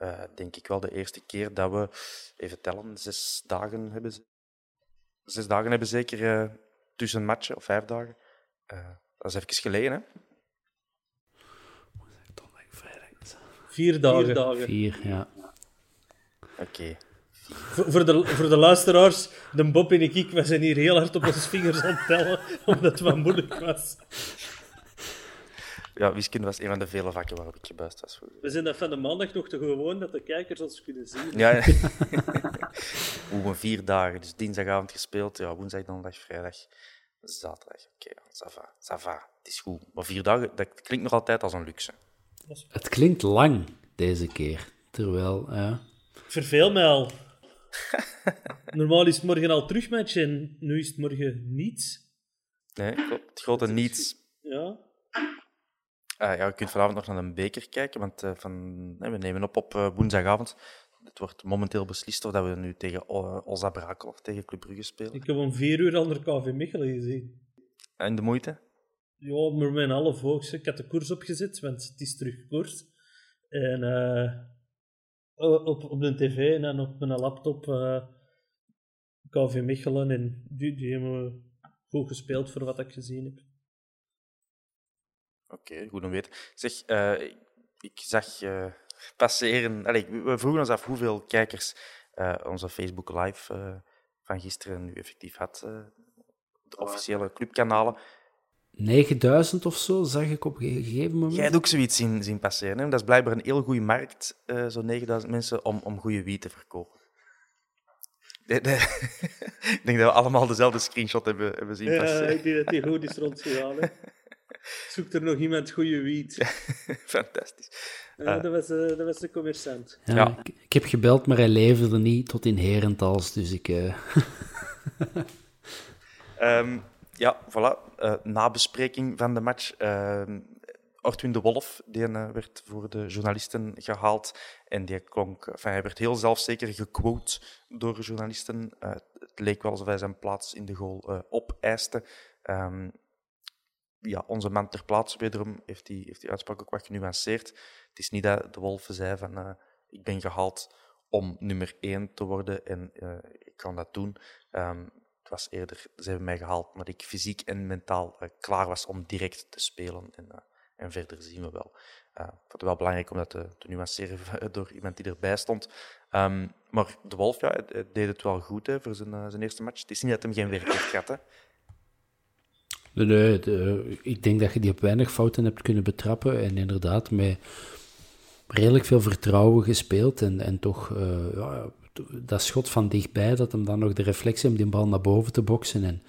[SPEAKER 1] uh, denk ik wel de eerste keer dat we, even tellen, zes dagen hebben. Zes dagen hebben zeker tussen matchen, of vijf dagen. dat is even geleden, hè?
[SPEAKER 2] Vier dagen. Vier, dagen.
[SPEAKER 3] Vier ja.
[SPEAKER 1] Oké. Okay.
[SPEAKER 2] Voor, de, voor de luisteraars, de Bob en ik, we zijn hier heel hard op onze vingers aan het tellen, omdat het wat moeilijk was.
[SPEAKER 1] Ja, wiskunde was een van de vele vakken waarop ik gebuist was.
[SPEAKER 2] We zijn dat van de maandag nog te gewoon dat de kijkers ons kunnen zien.
[SPEAKER 1] Ja, Oeh, vier dagen. Dus dinsdagavond gespeeld, ja, woensdag, donderdag, vrijdag, zaterdag. Oké, ja, ça va, ça va. Het is goed. Maar vier dagen, dat klinkt nog altijd als een luxe.
[SPEAKER 3] Het klinkt lang deze keer. Terwijl, ja.
[SPEAKER 2] Ik verveel mij al. Normaal is het morgen al terugmatch en nu is het morgen niets.
[SPEAKER 1] Nee, klopt. Het grote niets.
[SPEAKER 2] Ja.
[SPEAKER 1] Ah, ja, je kunt vanavond nog naar een beker kijken, want eh, van, nee, we nemen op op eh, woensdagavond. Het wordt momenteel beslist of dat we nu tegen uh, Olza Brakel of tegen Club Brugge spelen.
[SPEAKER 2] Ik heb om vier uur onder KV Mechelen gezien.
[SPEAKER 1] En de moeite?
[SPEAKER 2] Ja, maar een half oog. Ik had de koers opgezet, want het is terug koers. En eh, op, op de tv en op mijn laptop KV Mechelen. En die, die hebben goed gespeeld voor wat ik gezien heb.
[SPEAKER 1] Oké, okay, goed om weten. Zeg, uh, ik zag uh, passeren... Allee, we vroegen ons af hoeveel kijkers uh, onze Facebook Live van gisteren nu effectief had. de officiële clubkanalen.
[SPEAKER 3] 9000 of zo, zag ik op een gegeven moment.
[SPEAKER 1] Jij hebt ook zoiets zien, zien passeren. Hè? Dat is blijkbaar een heel goede markt, zo'n 9000 mensen, om, om goede wiet te verkopen. De, de, ik denk dat we allemaal dezelfde screenshot hebben, hebben zien passeren.
[SPEAKER 2] Ja, ik denk dat die goed is rondgegaan. Zoekt er nog iemand goede wiet?
[SPEAKER 1] Fantastisch.
[SPEAKER 2] Uh, dat, was, uh, dat was de commerçant.
[SPEAKER 3] Ja, ja. Ik, ik, heb gebeld, maar hij leverde niet tot in Herentals, dus ik... Uh...
[SPEAKER 1] um, ja, voilà. nabespreking van de match. Ortwin de Wolf die, werd voor de journalisten gehaald en die klonk... Enfin, hij werd heel zelfzeker gequote door journalisten. het leek wel alsof hij zijn plaats in de goal opeiste. Um, ja, onze man ter plaatse wederom heeft die, heeft die uitspraak ook wat genuanceerd. Het is niet dat de Wolven zei van uh, ik ben gehaald om nummer één te worden en uh, ik kan dat doen. Um, het was eerder, ze hebben mij gehaald omdat ik fysiek en mentaal uh, klaar was om direct te spelen. En, en verder zien we wel. ik vond het wel belangrijk om dat te, nuanceren door iemand die erbij stond. Um, maar de Wolf ja, deed het wel goed hè, voor zijn, zijn eerste match. Het is niet dat hij geen werk heeft gehad. Hè.
[SPEAKER 3] Nee, de, ik denk dat je die op weinig fouten hebt kunnen betrappen. En inderdaad, met redelijk veel vertrouwen gespeeld. En, en toch uh, ja, dat schot van dichtbij, dat hem dan nog de reflectie om die bal naar boven te boksen. En...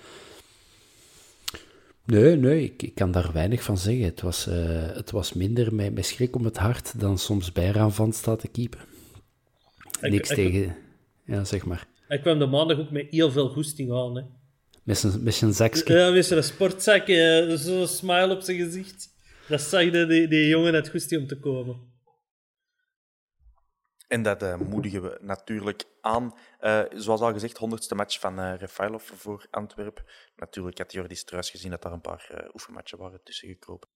[SPEAKER 3] Nee, nee, ik, ik kan daar weinig van zeggen. Het was, uh, het was minder met, met schrik om het hart dan soms Bijraan van staat te keepen. Niks ik, tegen... Ja, zeg maar.
[SPEAKER 2] Hij kwam de maandag ook met heel veel goesting aan, hè.
[SPEAKER 3] Met zijn, met zijn zakje.
[SPEAKER 2] Ja, met zijn sportzakje, zo'n smile op zijn gezicht. Dat zag de, die, die jongen het goesting om te komen.
[SPEAKER 1] En dat uh, moedigen we natuurlijk aan. Uh, zoals al gezegd, honderdste match van uh, Refailov voor Antwerpen. Natuurlijk had Jordi Struis gezien dat daar een paar uh, oefenmatchen waren tussen gekropen.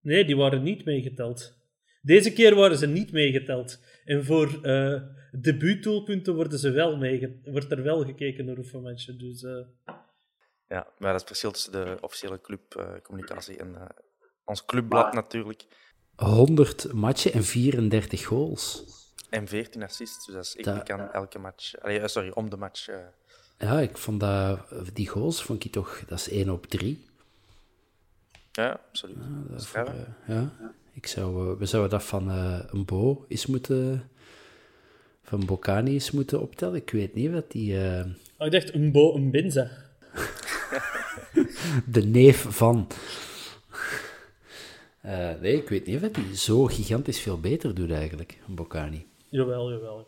[SPEAKER 2] Nee, die waren niet meegeteld. Deze keer waren ze niet meegeteld. En voor uh, debuutdoelpunten worden ze wel wordt er wel gekeken naar oefenmatchen. Dus...
[SPEAKER 1] Ja, maar dat is het verschil tussen de officiële clubcommunicatie uh, en uh, ons clubblad natuurlijk.
[SPEAKER 3] 100 matchen en 34 goals.
[SPEAKER 1] En 14 assists, dus dat is echt kan elke match. Allee, uh, sorry, om de match.
[SPEAKER 3] Ja, ik vond dat, die goals vond ik toch, dat is 1 op 3.
[SPEAKER 1] Ja, absoluut.
[SPEAKER 3] Ja, dat voor, ja. Ik zou, we zouden dat van een Bo eens moeten, van Bocani eens moeten optellen. Ik weet niet wat die.
[SPEAKER 2] Oh, ik dacht een Bo, een Binza.
[SPEAKER 3] De neef van. Uh, nee, ik weet niet of hij zo gigantisch veel beter doet eigenlijk, Bocani.
[SPEAKER 2] Jawel, jawel. Daar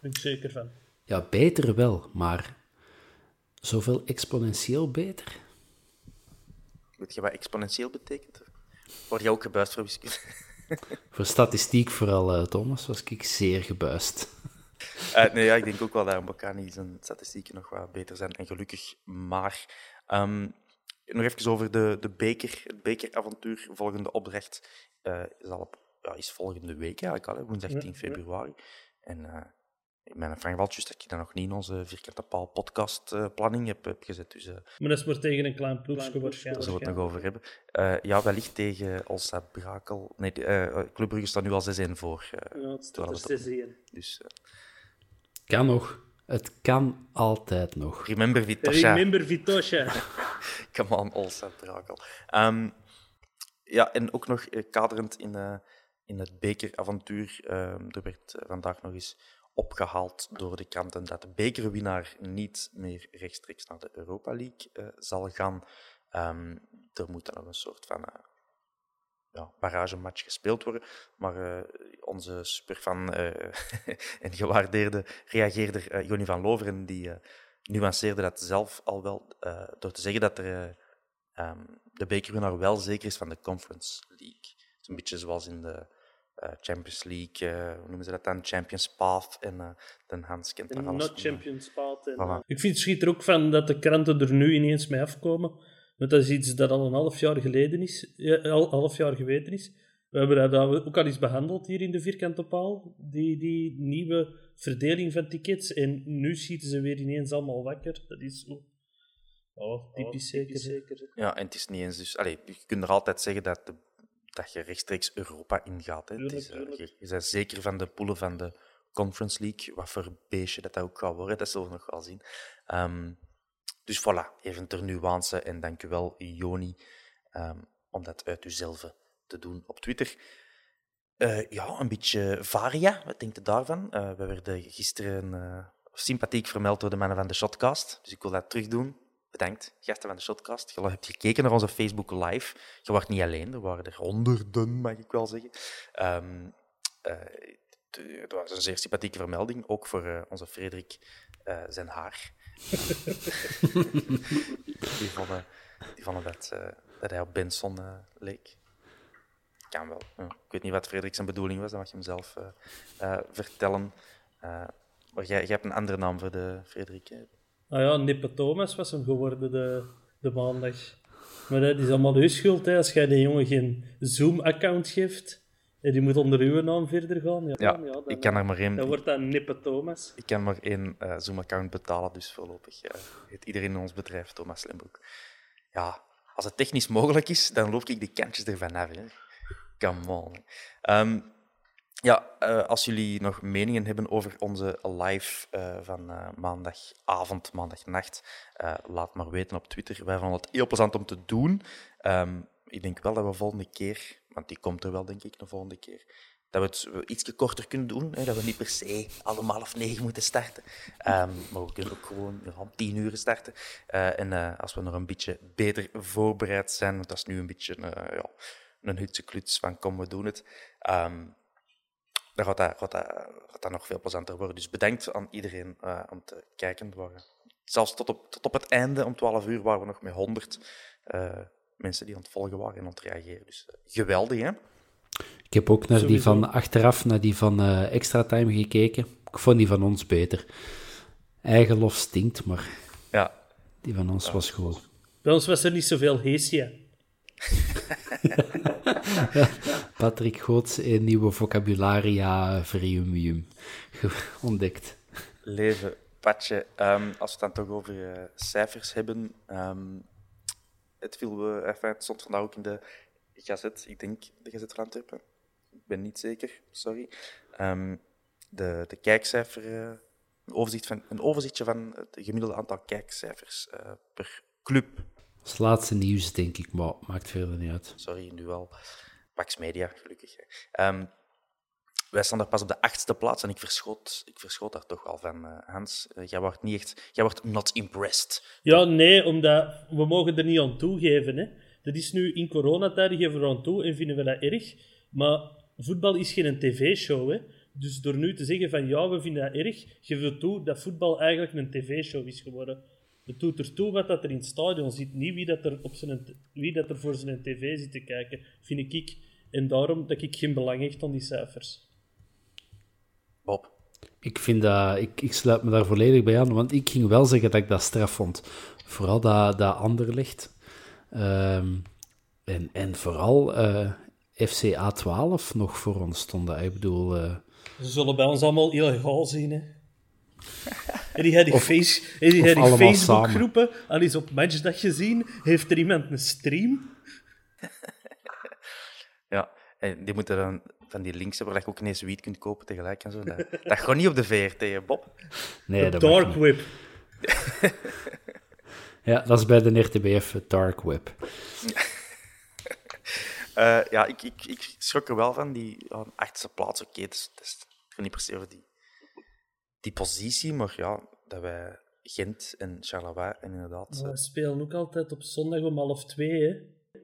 [SPEAKER 2] ben ik zeker van.
[SPEAKER 3] Ja, beter wel, maar zoveel exponentieel beter.
[SPEAKER 1] Weet je wat exponentieel betekent? Word je ook gebuist voor wiskunde?
[SPEAKER 3] voor statistiek vooral, uh, Thomas, was ik zeer gebuist.
[SPEAKER 1] Uh, nee, ja, ik denk ook wel dat Bocani zijn statistieken nog wat beter zijn. En gelukkig maar. Um, nog even over de, de beker, het bekeravontuur. Volgende opdracht uh, is, al op, ja, is volgende week eigenlijk al, hè, woensdag 10 februari. En uh, in mijn Frank Waltjes dat ik dat nog niet in onze Vierkante Paal podcast uh, planning heb, heb gezet. Dus, uh,
[SPEAKER 2] maar dat is maar tegen een klein ploegje waarschijnlijk.
[SPEAKER 1] Daar zullen we het nog over hebben. Uh, ja, wellicht tegen Olsa Brakel. Nee, Club Brugge staat nu al 6-1 voor.
[SPEAKER 2] ja, het staat er 6-1.
[SPEAKER 1] Dus...
[SPEAKER 3] Kan nog. Het kan altijd nog.
[SPEAKER 1] Remember Vitosha.
[SPEAKER 2] Remember Vitosha.
[SPEAKER 1] Come on, Olsa Brakel. Um, ja, en ook nog eh, kaderend in, eh, in het bekeravontuur. ehm, er werd eh, vandaag nog eens opgehaald door de kranten dat de bekerwinnaar niet meer rechtstreeks naar de Europa League eh, zal gaan. Ehm, er moet dan nog een soort van eh, ja, barragematch gespeeld worden. Maar eh, onze superfan eh, en gewaardeerde reageerder uh, Jonny van Loveren die eh, nuanceerde dat zelf al wel eh, door te zeggen dat er, eh, ehm, de bekerwinnaar wel zeker is van de Conference League. Het is een beetje zoals in de eh, Champions League, eh, hoe noemen ze dat dan? Champions Path en eh Den Hans kent daar alles
[SPEAKER 2] Not. Champions Path. en,
[SPEAKER 1] Voilà.
[SPEAKER 2] eh, Ik vind het schiet er ook van dat de kranten er nu ineens mee afkomen. Want dat is iets dat al een half jaar geleden is, al een half jaar geweten is. We hebben dat ook al eens behandeld hier in de vierkante paal, die, die nieuwe verdeling van tickets. En nu schieten ze weer ineens allemaal wakker. Dat is. Oh, typisch zeker.
[SPEAKER 1] Ja, en het is niet eens dus... Allee, je kunt er altijd zeggen dat, de, dat je rechtstreeks Europa ingaat. Hè. Het is, eh, je, je bent zeker van de poelen van de Conference League. Wat voor beestje dat, dat ook gaat worden, dat zullen we nog wel zien. Ehm, dus voilà, even ter nuance. En dank u wel, Joni, ehm, om dat uit uzelf te doen op Twitter. Eh, ja, een beetje varia. Wat denkt u daarvan? Eh, we werden gisteren eh, sympathiek vermeld door de mannen van de Shotcast. Dus ik wil dat terugdoen. Bedankt, gasten van de Shotcast. Je hebt gekeken naar onze Facebook Live. Je was niet alleen, er waren er honderden, mag ik wel zeggen. Ehm, eh, het was een zeer sympathieke vermelding, ook voor onze Frederik zijn haar. Die, vonden, die vonden dat, eh, dat hij op Benson eh, leek. Kan wel. Ik weet niet wat Frederik zijn bedoeling was, dat mag je hem zelf eh, vertellen. Maar jij, jij hebt een andere naam voor de Frederik.
[SPEAKER 2] Ah ja, Nippe Thomas was hem geworden de, de maandag. Maar dat is allemaal uw schuld, hè. Als jij die jongen geen Zoom-account geeft en die moet onder uw naam verder gaan, ja,
[SPEAKER 1] Ja,
[SPEAKER 2] dan,
[SPEAKER 1] ik kan er maar één,
[SPEAKER 2] dan wordt dat Nippe Thomas.
[SPEAKER 1] ik kan maar één eh, Zoom-account betalen, dus voorlopig eh, heet iedereen in ons bedrijf Thomas Lembroek. Ja, als het technisch mogelijk is, dan loop ik de kantjes ervan af. Hè. Come on. Ehm, ja, eh, als jullie nog meningen hebben over onze live van maandagavond, maandagnacht, laat maar weten op Twitter. Wij vonden het heel plezant om te doen. Ehm, ik denk wel dat we volgende keer, want die komt er wel, denk ik, de volgende keer, dat we het iets korter kunnen doen. Hè, dat we niet per se allemaal half negen moeten starten. Ehm, maar we kunnen ook gewoon om tien uur starten. Eh, en eh, als we nog een beetje beter voorbereid zijn, want dat is nu een beetje eh, ja, een hutse kluts van kom, we doen het. Ehm, dan gaat dat, gaat, dat, gaat dat nog veel plezanter worden. Dus bedankt aan iedereen om te kijken. Zelfs tot op, tot op het einde, om 12 uur, waren we nog met 100 eh, mensen die aan het volgen waren en aan het reageren. Dus eh, geweldig, hè?
[SPEAKER 3] Ik heb ook naar die van achteraf, naar die van eh, Extra Time gekeken. Ik vond die van ons beter. Eigen lof stinkt, maar
[SPEAKER 1] Ja,
[SPEAKER 3] die van ons was goed.
[SPEAKER 2] Bij ons was er niet zoveel heesje.
[SPEAKER 3] Patrick Goots, een nieuwe vocabularia vriumium ontdekt.
[SPEAKER 1] leven, Patje. Ehm, als we het dan toch over eh, cijfers hebben. ehm, het, viel, we, enfin, het stond vandaag ook in de Gazet. Ik denk de Gazet van Antwerpen. Ik ben niet zeker, sorry. Ehm, de, de kijkcijfer, eh, een, overzicht van, een overzichtje van het gemiddelde aantal kijkcijfers eh, per club.
[SPEAKER 3] Dat is het laatste nieuws, denk ik, maar maakt verder niet uit.
[SPEAKER 1] Sorry, nu al. Pax Media, gelukkig. hè. Wij staan daar pas op de achtste plaats en ik verschoot, ik verschoot daar toch al van, eh, Hans. Eh, jij wordt niet echt... Jij wordt not impressed.
[SPEAKER 2] Ja, nee, omdat we mogen er niet aan toegeven. Hè. Dat is nu in coronatijden geven we aan toe en vinden we dat erg. Maar voetbal is geen tv-show. Hè. Dus door nu te zeggen van ja, we vinden dat erg, geven we toe dat voetbal eigenlijk een tv-show is geworden. Het doet ertoe wat dat er in het stadion zit, niet wie dat er, op zijn, wie dat voor zijn tv zit te kijken, vind ik. En daarom dat ik geen belang hecht aan die cijfers.
[SPEAKER 1] Bob.
[SPEAKER 3] Ik, vind dat, ik, ik sluit me daar volledig bij aan, want ik ging wel zeggen dat ik dat straf vond. Vooral dat, dat Anderlecht. Ehm en, en vooral eh FCA 12 nog voor ons stonden. Ik bedoel, eh,
[SPEAKER 2] Ze zullen bij ons allemaal illegaal zien, hè. En die had die, face, en die, had die
[SPEAKER 3] allemaal
[SPEAKER 2] Facebookgroepen, al eens op matchdag gezien, heeft er iemand een stream?
[SPEAKER 1] Ja, en die moeten dan van die links hebben waar je ook ineens wiet kunt kopen tegelijk en zo. Dat, dat gaat niet op de VRT, hè, Bob.
[SPEAKER 3] nee,
[SPEAKER 2] de Dark
[SPEAKER 3] niet.
[SPEAKER 2] Web.
[SPEAKER 3] Ja, dat is bij de RTBF het Dark Web.
[SPEAKER 1] Eh, ja, ik, ik, ik schrok er wel van. Die ja, achtste plaats, oké, okay, dus, dus, het gaat niet per se over die, die positie, maar ja, dat wij Gent en Charleroi en inderdaad...
[SPEAKER 2] Maar we spelen ook altijd op zondag om half twee, hè?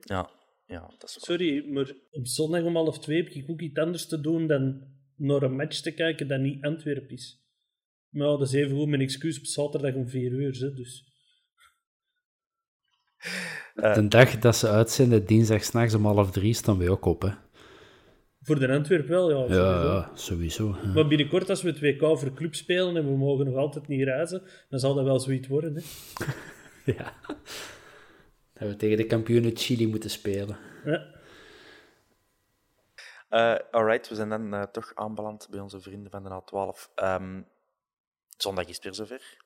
[SPEAKER 1] Ja, ja, dat is
[SPEAKER 2] Sorry, maar op zondag om half twee heb ik ook iets anders te doen dan naar een match te kijken dat niet Antwerpen is. Maar ja, dat is even goed mijn excuus op zaterdag om vier uur, hè, dus...
[SPEAKER 3] Uh, de dag dat ze uitzenden, dinsdag s'nachts om half drie, staan we ook op, hè.
[SPEAKER 2] Voor de Antwerp wel, ja.
[SPEAKER 3] Sowieso. Ja, sowieso. Ja.
[SPEAKER 2] Maar binnenkort, als we het WK voor club spelen en we mogen nog altijd niet reizen, dan zal dat wel zoiets worden, hè.
[SPEAKER 3] ja. Dat we tegen de kampioenen Chili moeten spelen.
[SPEAKER 2] Ja.
[SPEAKER 1] Uh, alright, we zijn dan uh, toch aanbeland bij onze vrienden van de A12. Um, zondag is het weer zover.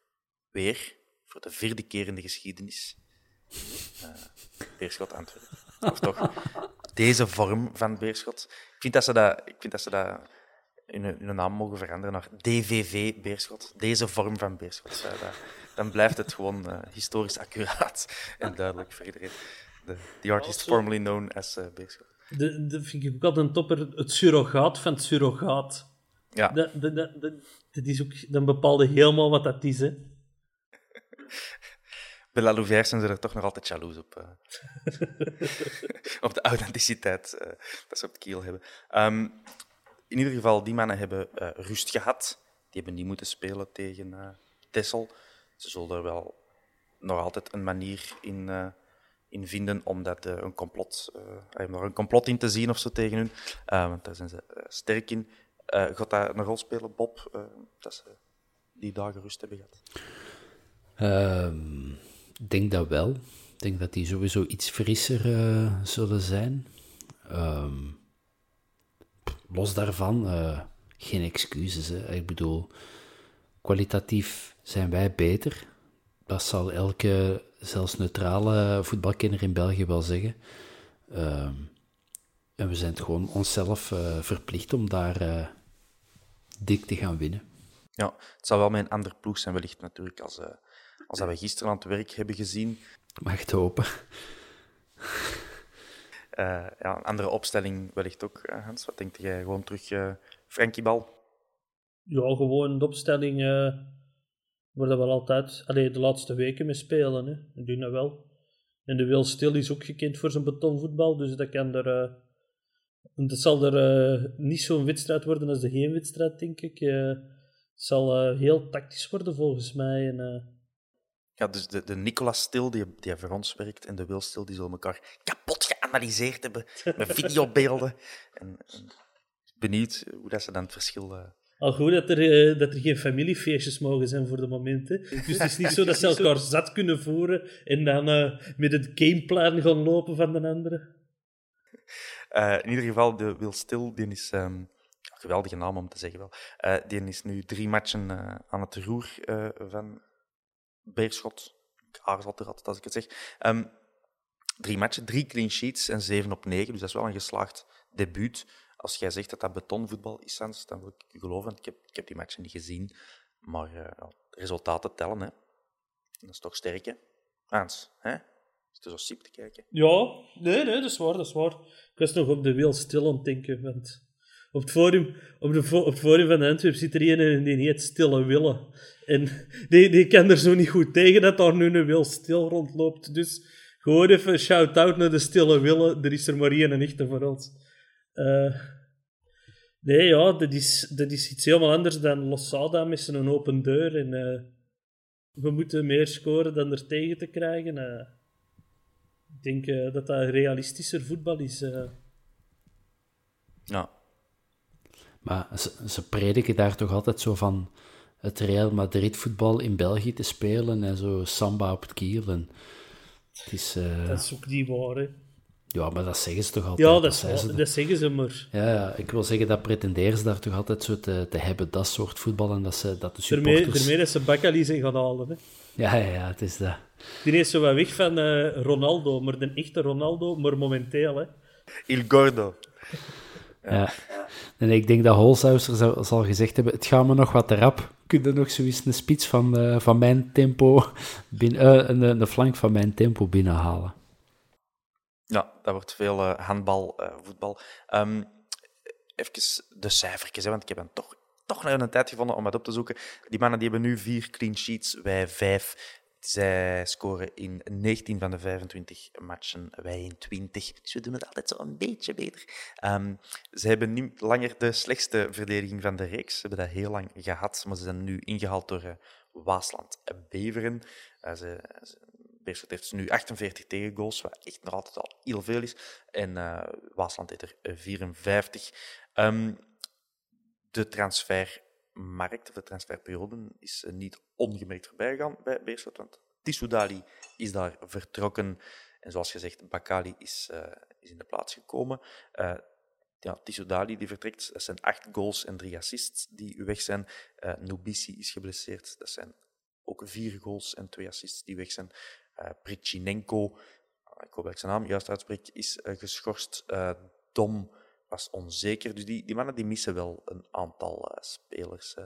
[SPEAKER 1] Weer, voor de vierde keer in de geschiedenis. Uh, Beerschot Antwerpen. Of toch, deze vorm van Beerschot. Ik vind dat ze dat, ik vind dat, ze dat hun, hun naam mogen veranderen naar DVV Beerschot. Deze vorm van Beerschot. Dat, dan blijft het gewoon uh, historisch accuraat en duidelijk voor iedereen. The, the artist formerly known as uh, Beerschot.
[SPEAKER 2] Dat vind ik ook altijd een topper. Het surrogaat van het surrogaat.
[SPEAKER 1] Ja.
[SPEAKER 2] Dat, dat, dat, dat, is ook, dan bepaalde helemaal wat dat is, hè.
[SPEAKER 1] Bij La Louvière zijn ze er toch nog altijd jaloers op. Uh, op de authenticiteit uh, dat ze op de kiel hebben. Um, in ieder geval, die mannen hebben uh, rust gehad. Die hebben niet moeten spelen tegen Tessel. Ze zullen er wel nog altijd een manier in, in vinden om dat, een, complot, nog een complot in te zien of zo tegen hun. want daar zijn ze sterk in. gaat dat een rol spelen, Bob, dat ze die dagen rust hebben gehad?
[SPEAKER 3] Um... Ik denk dat wel. Ik denk dat die sowieso iets frisser uh, zullen zijn. Um, los daarvan, uh, geen excuses. Hè. Ik bedoel, kwalitatief zijn wij beter. Dat zal elke, zelfs neutrale voetbalkenner in België wel zeggen. Um, en we zijn het gewoon onszelf uh, verplicht om daar dik te gaan winnen.
[SPEAKER 1] Ja, het zal wel mijn andere ploeg zijn, wellicht natuurlijk als als dat we gisteren aan het werk hebben gezien.
[SPEAKER 3] Mag het hopen.
[SPEAKER 1] Uh, ja, een andere opstelling wellicht ook, Hans. Wat denk jij? Gewoon terug uh, Frankie Bal?
[SPEAKER 2] Ja, gewoon de opstelling uh, waar we wel altijd de laatste weken mee spelen. Hè. Ik doe dat wel. En de Wil Stil is ook gekend voor zijn betonvoetbal, dus dat kan er... dat zal er niet zo'n wedstrijd worden als de heenwedstrijd, denk ik. het zal heel tactisch worden, volgens mij. En,
[SPEAKER 1] ja, dus de, de Nicolas Stil, die, die voor ons werkt, en de Wil Stil, die zullen elkaar kapot geanalyseerd hebben met videobeelden. en, en benieuwd hoe dat ze dan het verschil...
[SPEAKER 2] Al goed dat er, uh, dat er geen familiefeestjes mogen zijn voor de momenten. Dus het is niet zo dat ze elkaar zat kunnen voeren en dan uh, met het gameplan gaan lopen van de andere.
[SPEAKER 1] in ieder geval, de Wil Stil, die is... Um, geweldige naam om te zeggen wel. die is nu drie matchen aan het roer van Beerschot. Ik aarzel er altijd als ik het zeg. Um, drie matchen, drie clean sheets en zeven op negen. Dus dat is wel een geslaagd debuut. Als jij zegt dat dat betonvoetbal is, dan wil ik je geloven. Ik heb, ik heb die matchen niet gezien. Maar uh, resultaten tellen. Hè. Dat is toch sterk, hè? Hans, hè? Is er zo te kijken?
[SPEAKER 2] Ja, nee, nee, dat is waar, dat is waar. Ik was nog op de wiel stil aan het denken, want op het forum, op, de, op het forum van Antwerp zit er een die heet Stille Willen. En die, die kan er zo niet goed tegen dat daar nu een wil stil rondloopt. Dus gewoon even shout-out naar de Stille Willen. Er is er maar één en echte voor ons. Uh, nee, ja, dat is, dat is iets helemaal anders dan Losada met zijn open deur. En uh, we moeten meer scoren dan er tegen te krijgen. Uh, ik denk dat dat realistischer voetbal is.
[SPEAKER 1] Ja,
[SPEAKER 3] maar ze, ze prediken daar toch altijd zo van het Real Madrid voetbal in België te spelen en zo samba op het kiel. En het is, uh...
[SPEAKER 2] Dat is ook niet waar, hè?
[SPEAKER 3] Ja, maar dat zeggen ze toch altijd?
[SPEAKER 2] Ja, dat, dat, ze, dat zeggen ze maar.
[SPEAKER 3] Ja, ja, ik wil zeggen, dat pretenderen ze daar toch altijd zo te, te hebben, dat soort voetbal, en dat, ze, dat de supporters...
[SPEAKER 2] Daarmee dat ze Bakali zijn gaan halen, hè?
[SPEAKER 3] Ja, ja, ja, het is dat.
[SPEAKER 2] Die is zo wat weg van uh, Ronaldo, maar de echte Ronaldo, maar momenteel, hè.
[SPEAKER 1] Il Gordo.
[SPEAKER 3] Ja. En ik denk dat Holzhauser zal, gezegd hebben, het gaat me nog wat te rap. Kun je nog zoiets een spits van, uh, van mijn tempo, binnen, uh, een, een flank van mijn tempo binnenhalen?
[SPEAKER 1] Ja, dat wordt veel uh, handbal, uh, voetbal. Um, even de cijfertjes, hè, want ik heb dan toch, toch nog een tijd gevonden om het op te zoeken. Die mannen die hebben nu vier clean sheets, wij vijf. Zij scoren in 19 van de 25 matchen, wij in 20. Dus we doen het altijd zo een beetje beter. Um, ze hebben niet langer de slechtste verdediging van de reeks. Ze hebben dat heel lang gehad, maar ze zijn nu ingehaald door uh, Waasland Beveren. Ze, ze, Beerschot heeft nu 48 tegengoals, wat echt nog altijd al heel veel is. En uh, Waasland heeft er 54. Um, de transfermarkt, of de transferperiode, is niet ongemerkt voorbij gegaan bij Beerschot, want Tissoudali is daar vertrokken. En zoals gezegd, Bakali is, is in de plaats gekomen. Uh, ja, die vertrekt, dat zijn acht goals en drie assists die weg zijn. Uh, is geblesseerd, dat zijn ook vier goals en twee assists die weg zijn. Uh, Prichinenko, ik hoop dat ik zijn naam juist uitspreek, is uh, geschorst. Dom was onzeker. Dus die, die mannen die missen wel een aantal spelers,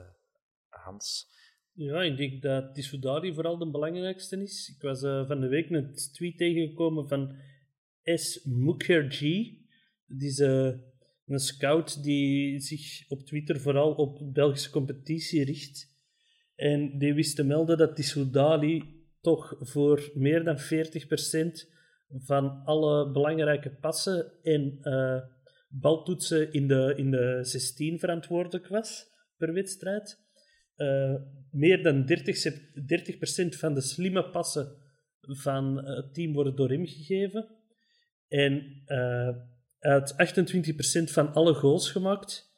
[SPEAKER 1] Hans.
[SPEAKER 2] Ja, ik denk dat Tissoudali vooral de belangrijkste is. Ik was van de week een tweet tegengekomen van S. Mukherjee. Dat is een scout die zich op Twitter vooral op Belgische competitie richt. En die wist te melden dat Tissoudali toch voor meer dan 40% van alle belangrijke passen en uh, baltoetsen in de, in de 16 verantwoordelijk was per wedstrijd. Uh, meer dan 30%, 30 van de slimme passen van het team worden door hem gegeven. En uit 28% van alle goals gemaakt.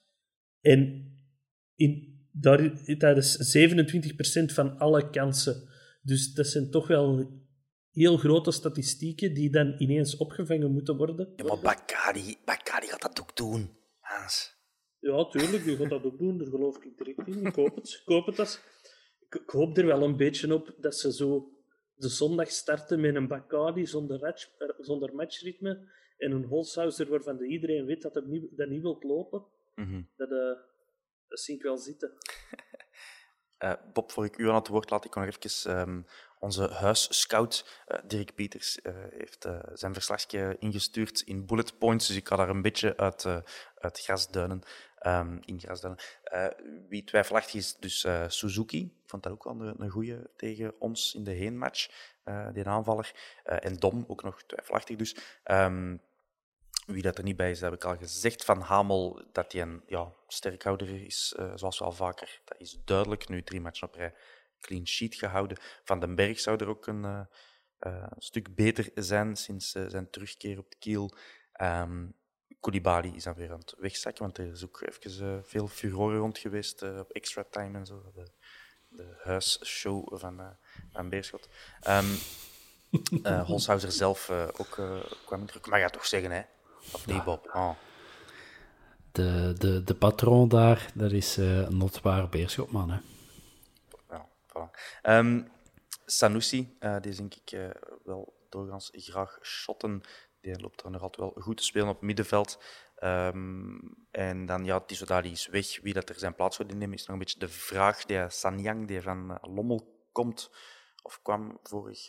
[SPEAKER 2] En in, daar, tijdens 27% van alle kansen. Dus dat zijn toch wel heel grote statistieken die dan ineens opgevangen moeten worden.
[SPEAKER 1] Ja, maar Bakari, Bakari gaat dat ook doen, Hans.
[SPEAKER 2] Ja, tuurlijk, die gaat dat ook doen. Daar geloof ik direct in. Ik hoop het. Ik hoop het als... ik, hoop er wel een beetje op dat ze zo de zondag starten met een Bacardi zonder, match, zonder matchritme en een Holshouser waarvan iedereen weet dat hij niet, dat niet wilt lopen. Mm -hmm. dat, uh, dat zie ik wel zitten.
[SPEAKER 1] Uh, Bob, voor ik u aan het woord laat, ik nog even um, onze huisscout, uh, Dirk Pieters, uh, heeft zijn verslagje ingestuurd in bullet points, dus ik ga daar een beetje uit, uit grasduinen, um, in grasduinen. wie twijfelachtig is, dus Suzuki, ik vond dat ook wel een, een goeie tegen ons in de heenmatch, die aanvaller. en Dom, ook nog twijfelachtig dus. Um, wie dat er niet bij is, heb ik al gezegd van Hamel dat hij een ja, sterkhouder is, uh, zoals wel vaker. Dat is duidelijk. Nu drie matchen op rij clean sheet gehouden. Van den Berg zou er ook een uh, uh, stuk beter zijn sinds zijn terugkeer op de kiel. Um, Koulibaly is dan weer aan het wegzakken, want er is ook even veel furore rond geweest op extra time en zo. De, de huisshow van, van Beerschot. Um, Holshouser zelf ook kwam in druk. Maar ja, toch zeggen, hè. Of Bob? Oh.
[SPEAKER 3] De, de, de patroon daar, dat is uh, een notbaar beerschotman. Hè.
[SPEAKER 1] Ja, voilà. um, Sanusi, uh, die denk ik uh, wel doorgaans graag shotten. Die loopt er nog altijd wel goed te spelen op middenveld. Um, en dan, ja, Tisodali is weg. Wie dat er zijn plaats voor innemen, is nog een beetje de vraag. Die Sanyang, die van Lommel komt, of kwam vorig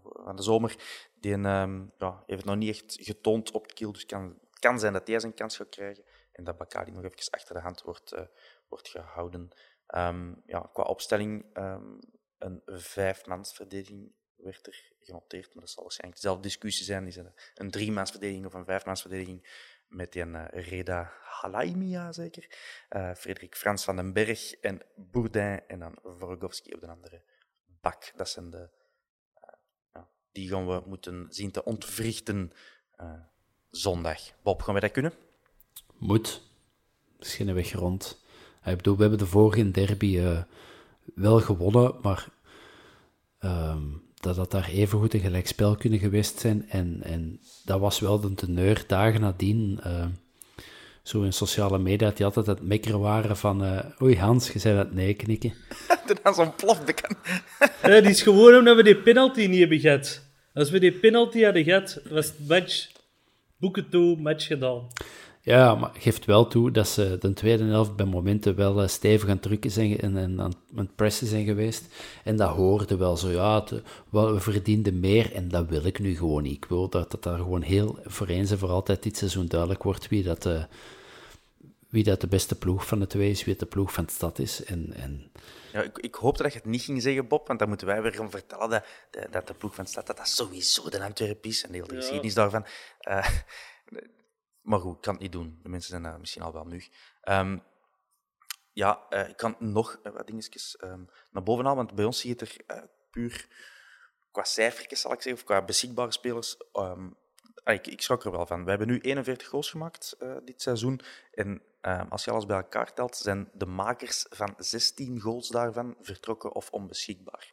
[SPEAKER 1] van de zomer, die um, ja, heeft nog niet echt getoond op kill, dus kan, kan zijn dat hij zijn kans gaat krijgen en dat Bakali nog even achter de hand wordt, uh, wordt gehouden. Um, ja, qua opstelling, um, een vijfmansverdediging werd er genoteerd, maar dat zal waarschijnlijk dezelfde discussie zijn. Is het een driemansverdediging of een vijfmansverdediging met die uh, Reda Halaimia, zeker? Uh, Frederik Frans van den Berg en Bourdin en dan Vorgovski op de andere bak. Dat zijn de die gaan we moeten zien te ontwrichten uh, zondag. Bob, gaan we dat kunnen?
[SPEAKER 3] Moet. Misschien een weg rond. Ik bedoel, we hebben de vorige derby uh, wel gewonnen, maar um, dat dat daar evengoed een gelijkspel kunnen geweest zijn. En, en dat was wel de teneur dagen nadien. Uh, zo in sociale media, die altijd het mekkeren waren van uh, oei Hans, je zei dat nee knikken.
[SPEAKER 1] Zo'n plofde kan.
[SPEAKER 2] uh, die is gewoon omdat we die penalty niet hebben gehad. Als we die penalty hadden gehad, was het match boeken toe, match gedaan.
[SPEAKER 3] Ja, maar geeft wel toe dat ze de tweede helft bij momenten wel uh, stevig aan het drukken zijn en, aan, het pressen zijn geweest. En dat hoorde wel zo, ja, het, wel, we verdienden meer en dat wil ik nu gewoon niet. Ik wil dat, dat daar gewoon heel voor eens en voor altijd dit seizoen duidelijk wordt wie dat, uh, wie dat de beste ploeg van de twee is, wie het de ploeg van de stad is. En, en...
[SPEAKER 1] Ja, ik, ik hoopte dat je het niet ging zeggen, Bob, want dan moeten wij weer gaan vertellen dat de, dat de ploeg van de stad dat dat sowieso de Antwerpen is en de hele geschiedenis daarvan. Uh, maar goed, ik kan het niet doen. De mensen zijn uh, misschien al wel nu. Um, ja, uh, ik kan nog uh, wat dingetjes um, naar boven halen, want bij ons zie je het er puur qua cijfertjes, zal ik zeggen, of qua beschikbare spelers. Um, ik, ik schrok er wel van. We hebben nu 41 goals gemaakt dit seizoen. En als je alles bij elkaar telt, zijn de makers van 16 goals daarvan vertrokken of onbeschikbaar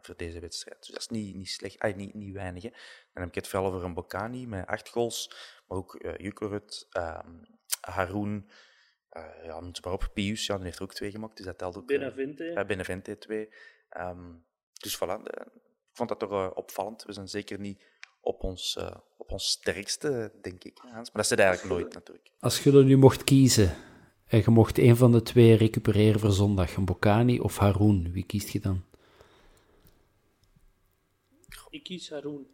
[SPEAKER 1] voor deze wedstrijd. Dus dat is niet, niet slecht, niet, niet weinig. Hè. Dan heb ik het vooral over een Bocani met 8 goals. Maar ook uh, Jukurut, uh, Haroon, uh, ja, noem maar op. Pius, ja, die heeft er ook twee gemaakt, dus dat telt ook.
[SPEAKER 2] Benavente.
[SPEAKER 1] Benavente twee. Um, dus voilà, ik vond dat toch opvallend. We zijn zeker niet op ons, op ons sterkste, denk ik. Maar dat zit eigenlijk nooit, natuurlijk.
[SPEAKER 3] Als je er nu mocht kiezen, en je mocht een van de twee recupereren voor zondag, een Bocani of Haroon, wie kiest je dan?
[SPEAKER 2] Ik kies Haroon.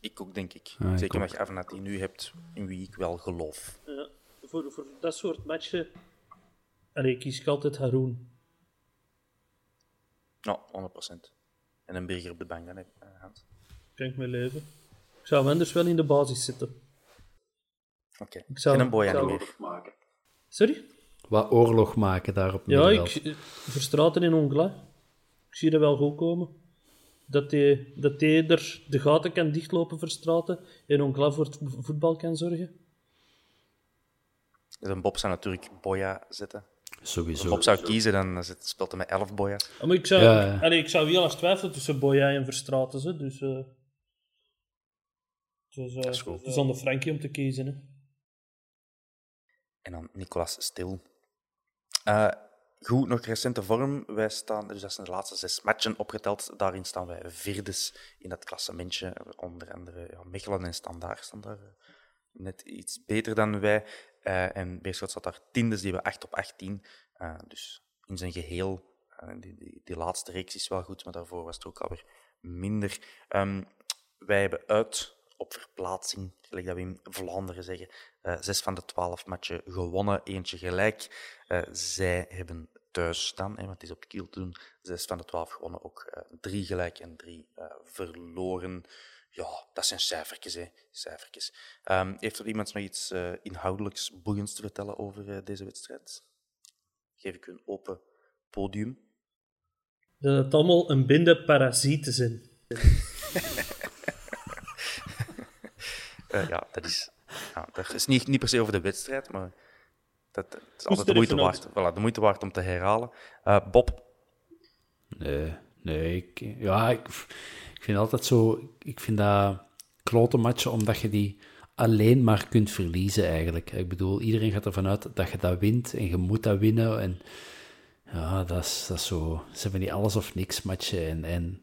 [SPEAKER 1] Ik ook, denk ik. Ah, Zeker met je Avenatti nu hebt, in wie ik wel geloof.
[SPEAKER 2] Ja, voor, voor dat soort matchen allee, kies ik altijd Haroon.
[SPEAKER 1] Nou, 100%. En een burger op de bank dan, Hans.
[SPEAKER 2] Kan ik mijn leven. Ik zou hem anders wel in de basis zitten.
[SPEAKER 1] Oké, okay. ik zou een boy meer.
[SPEAKER 2] Maken. Sorry?
[SPEAKER 3] Wat oorlog maken daar op
[SPEAKER 2] Ja, ik, Verstraten in Ongla. Ik zie er wel goed komen dat hij, dat hij er de gaten kan dichtlopen voor straten en Onclav voor het voetbal kan zorgen?
[SPEAKER 1] Dus een Bob zou natuurlijk Boya zetten.
[SPEAKER 3] Sowieso.
[SPEAKER 1] Als Bob zou kiezen, dan speelt hij met 11 Boya.
[SPEAKER 2] maar ik zou, ja, ja. Allee, ik zou wel eens twijfelen tussen Boya en Verstraten. Dus, uh, dus uh, het is aan de Frankie om te kiezen. Hè.
[SPEAKER 1] En dan Nicolas Stil. Uh, goed, nog recente vorm. Wij staan, dus dat zijn de laatste zes matchen opgeteld. Daarin staan wij vierdes in dat klassementje. Onder andere ja, Mechelen en Standaard staan daar eh, net iets beter dan wij. Uh, en Beerschot staat daar tiendes, die hebben 8 op 18. Uh, eh, dus in zijn geheel, die, die, die, laatste reeks is wel goed, maar daarvoor was het ook alweer minder. Um, wij hebben uit op verplaatsing, gelijk dat we in Vlaanderen zeggen. Uh, zes van de twaalf matchen gewonnen, eentje gelijk. Uh, zij hebben thuis staan, hè, want het is op Kiel te doen. Zes van de twaalf gewonnen, ook uh, drie gelijk en drie verloren. Ja, dat zijn cijfertjes, hè. cijfertjes. Um, heeft er iemand nog iets inhoudelijks boeiends te vertellen over deze wedstrijd? Geef ik u een open podium.
[SPEAKER 2] Dat het allemaal een binde parasieten zijn.
[SPEAKER 1] Uh, ja, dat is, ja, dat is niet, niet per se over de wedstrijd, maar dat, dat is altijd de moeite, waard, voilà, de moeite waard om te herhalen. Uh, Bob?
[SPEAKER 3] Nee, nee ik, ja, ik, ik vind altijd zo... Ik vind dat klote matchen, omdat je die alleen maar kunt verliezen eigenlijk. Ik bedoel, iedereen gaat ervan uit dat je dat wint en je moet dat winnen. En ja, dat is, dat is zo... Ze hebben die alles of niks matchen en... en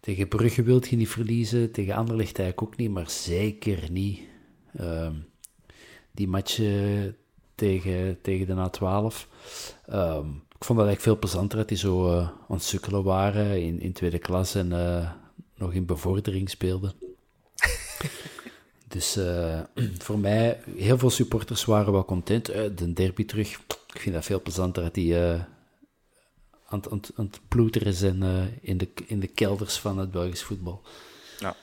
[SPEAKER 3] tegen Brugge wilt je niet verliezen, tegen Anderlecht eigenlijk ook niet, maar zeker niet. Uh, die matchen tegen, tegen de A12. Uh, ik vond dat eigenlijk veel plezanter dat die zo uh, aan het sukkelen waren in, in tweede klas en uh, nog in bevordering speelden. dus uh, voor mij, heel veel supporters waren wel content. de derby terug, ik vind dat veel plezanter dat die aan, aan, aan het ploeteren zijn uh, in, de, in de kelders van het Belgisch voetbal.
[SPEAKER 1] Ja.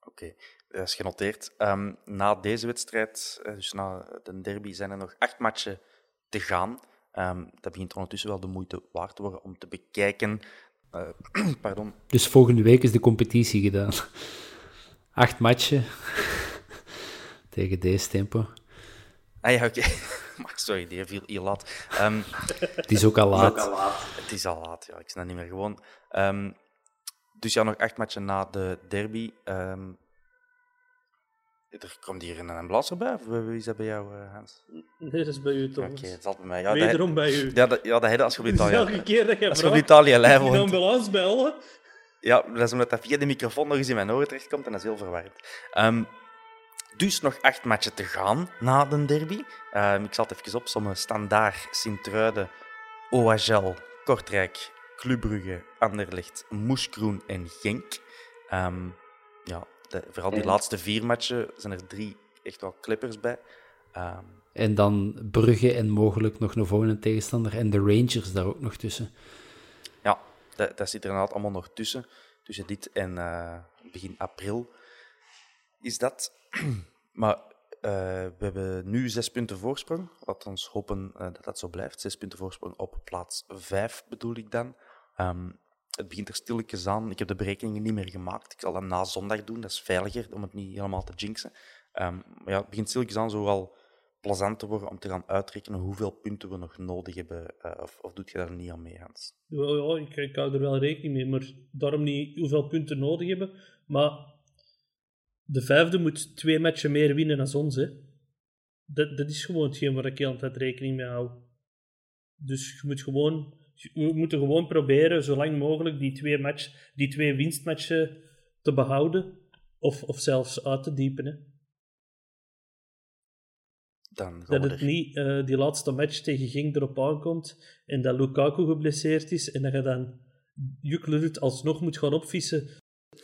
[SPEAKER 1] Oké, okay. dat is genoteerd. Um, na deze wedstrijd, eh, dus na de derby, zijn er nog acht matchen te gaan. Um, dat begint ondertussen wel de moeite waard te worden om te bekijken. Uh, pardon.
[SPEAKER 3] Dus volgende week is de competitie gedaan. Acht matchen tegen deze tempo.
[SPEAKER 1] Ah ja, oké. Okay. sorry, die viel heel laat. Um,
[SPEAKER 3] het is ook al laat.
[SPEAKER 1] Het is al laat, ja. Ik snap niet meer gewoon. Um, dus ja, nog acht matchen na de derby. Um, er komt hier een ambulance bij, of wie is dat bij jou, uh, Hans?
[SPEAKER 2] Nee, dat is bij u, Thomas.
[SPEAKER 1] Oké, okay, het valt bij mij. Ja,
[SPEAKER 2] Wederom bij u.
[SPEAKER 1] Ja, dat, ja, dat als je op Italië...
[SPEAKER 2] Elke keer dat je
[SPEAKER 1] Als je op Italië lijf
[SPEAKER 2] woont... Een ambulance bellen.
[SPEAKER 1] Ja, dat is omdat dat via de microfoon nog eens in mijn oren terechtkomt en dat is heel verwarrend. Um, Dus nog acht matchen te gaan na de derby. Ehm, ik zal het even opzommen. Standaard, Sint-Truiden, OHL, Kortrijk, Club Brugge, Anderlecht, Moeskroen en Genk. Ehm, ja, de- vooral die laatste vier matchen zijn er drie echt wel klippers bij. Ehm,
[SPEAKER 3] En dan Brugge en mogelijk nog een volgende tegenstander. En de Rangers daar ook nog tussen.
[SPEAKER 1] ja, dat, dat zit er inderdaad allemaal nog tussen. Tussen dit en eh, begin april is dat. maar eh, we hebben nu zes punten voorsprong. Ons hopen eh, dat dat zo blijft. Zes punten voorsprong op plaats vijf bedoel ik dan. Ehm, het begint er stilletjes aan. Ik heb de berekeningen niet meer gemaakt. Ik zal dat na zondag doen. Dat is veiliger om het niet helemaal te jinxen. Ehm, maar ja, het begint stilletjes aan zo wel plezant te worden om te gaan uitrekenen hoeveel punten we nog nodig hebben. eh, of, of doet je daar niet aan mee, Hans?
[SPEAKER 2] Ja, ja ik, ik hou er wel rekening mee, maar daarom niet hoeveel punten nodig hebben. Maar de vijfde moet twee matchen meer winnen dan ons. Hè. Dat, dat is gewoon hetgeen waar ik heel de tijd rekening mee hou. Dus je moet gewoon, we moeten gewoon proberen zo lang mogelijk die twee, match, die twee winstmatchen te behouden. Of, of zelfs uit te diepen. Hè.
[SPEAKER 1] Dan
[SPEAKER 2] Dat het niet eh, die laatste match tegen Genk erop aankomt en dat Lukaku geblesseerd is en dat je dan Juk alsnog moet gaan opvissen.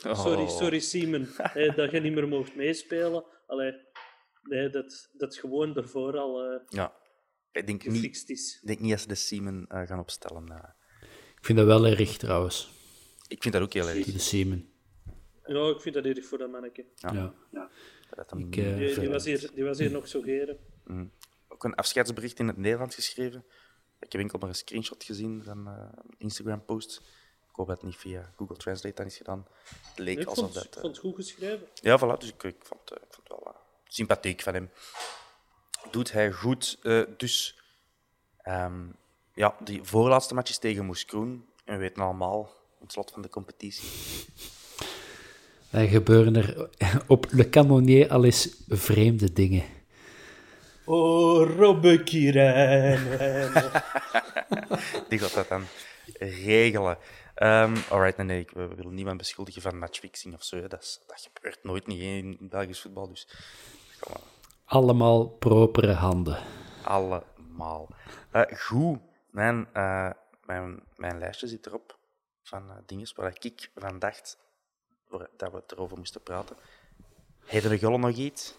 [SPEAKER 2] Sorry,
[SPEAKER 1] Oh.
[SPEAKER 2] sorry Simon, eh, dat je niet meer mocht meespelen. Allee, nee, dat, dat gewoon ervoor al eh,
[SPEAKER 1] Ja, ik denk niet,
[SPEAKER 2] gefixt is.
[SPEAKER 1] ik denk niet dat ze de Siemen eh, gaan opstellen. eh.
[SPEAKER 3] Ik vind dat wel erg trouwens,
[SPEAKER 1] ik vind dat ook heel erg.
[SPEAKER 3] de Seaman.
[SPEAKER 2] Ja, ik vind dat erg voor dat manneke.
[SPEAKER 3] Ja.
[SPEAKER 1] Dat hem
[SPEAKER 3] Ik, eh,
[SPEAKER 2] Die, die, was hier, die was hier nog zo geren.
[SPEAKER 1] ook een afscheidsbericht in het Nederlands geschreven. Ik heb enkel maar een screenshot gezien van eh, een Instagram-post. Hoop dat het niet via Google Translate dan is gedaan. Het leek
[SPEAKER 2] Ik
[SPEAKER 1] alsof
[SPEAKER 2] vond,
[SPEAKER 1] dat...
[SPEAKER 2] ik
[SPEAKER 1] eh,
[SPEAKER 2] vond het goed geschreven.
[SPEAKER 1] Ja, voilà. Dus ik, ik, vond, eh, ik vond het wel eh, sympathiek van hem. Doet hij goed. eh, dus ehm, ja, die voorlaatste match is tegen Moes Kroen. En we weten allemaal, het slot van de competitie.
[SPEAKER 3] Dan gebeuren er op Le Canonnier al eens vreemde dingen.
[SPEAKER 2] Oh, Robbe.
[SPEAKER 1] Die gaat dat dan regelen. Ehm alright, nee, nee, ik- we willen niemand beschuldigen van matchfixing of zo. hè. Dat, is, dat gebeurt nooit niet hè, in Belgisch voetbal. Dus kom.
[SPEAKER 3] Allemaal propere handen.
[SPEAKER 1] allemaal. Eh, goed, mijn, eh, mijn, mijn lijstje zit erop van eh, dingen waar ik van dacht dat we het erover moesten praten. Heeft de Gulle nog iets?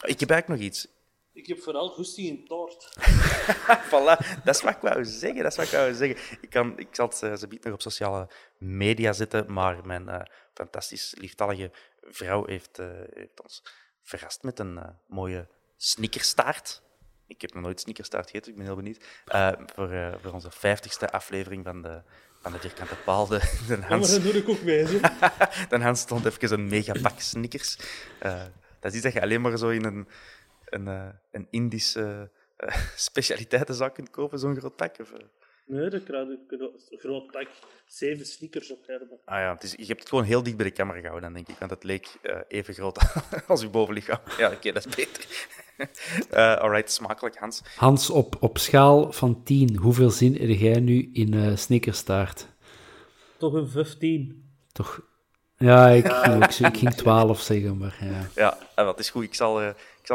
[SPEAKER 1] Ik heb eigenlijk nog iets.
[SPEAKER 2] Ik heb vooral goesting in taart.
[SPEAKER 1] Voilà, dat is wat ik wou zeggen. Dat is wat ik wou zeggen. Ik, kan, ik zal het ze biedt nog op sociale media zetten, maar mijn eh, fantastisch lieftallige vrouw heeft, eh, heeft ons verrast met een eh, mooie snickerstaart. Ik heb nog nooit snickerstaart gegeten, ik ben heel benieuwd. Voor, voor onze vijftigste aflevering van de, van de Vierkante Paal. De, de
[SPEAKER 2] Ja, maar
[SPEAKER 1] Hans,
[SPEAKER 2] dat doe ik ook mee.
[SPEAKER 1] dan Hans stond even een megapak snickers. Dat is dat je alleen maar zo in een, een, eh, een Indische eh, specialiteitenzaak kunt kopen, zo'n groot pak. Of, eh?
[SPEAKER 2] Nee, dat krijg ik een groot pak. Zeven sneakers op hebben.
[SPEAKER 1] Ah ja, het is, je hebt het gewoon heel dicht bij de camera gehouden, dan denk ik. Want het leek eh, even groot als uw bovenlichaam. Ja, oké, dat is beter. Eh alright, smakelijk, Hans.
[SPEAKER 3] Hans, op, op schaal van 10, hoeveel zin heb jij nu in eh snickerstaart?
[SPEAKER 2] Toch een 15.
[SPEAKER 3] Toch? Ja, ik ging, ook zo- ik ging 12 zeggen, maar ja.
[SPEAKER 1] Ja, eh, wat is goed. Ik zal,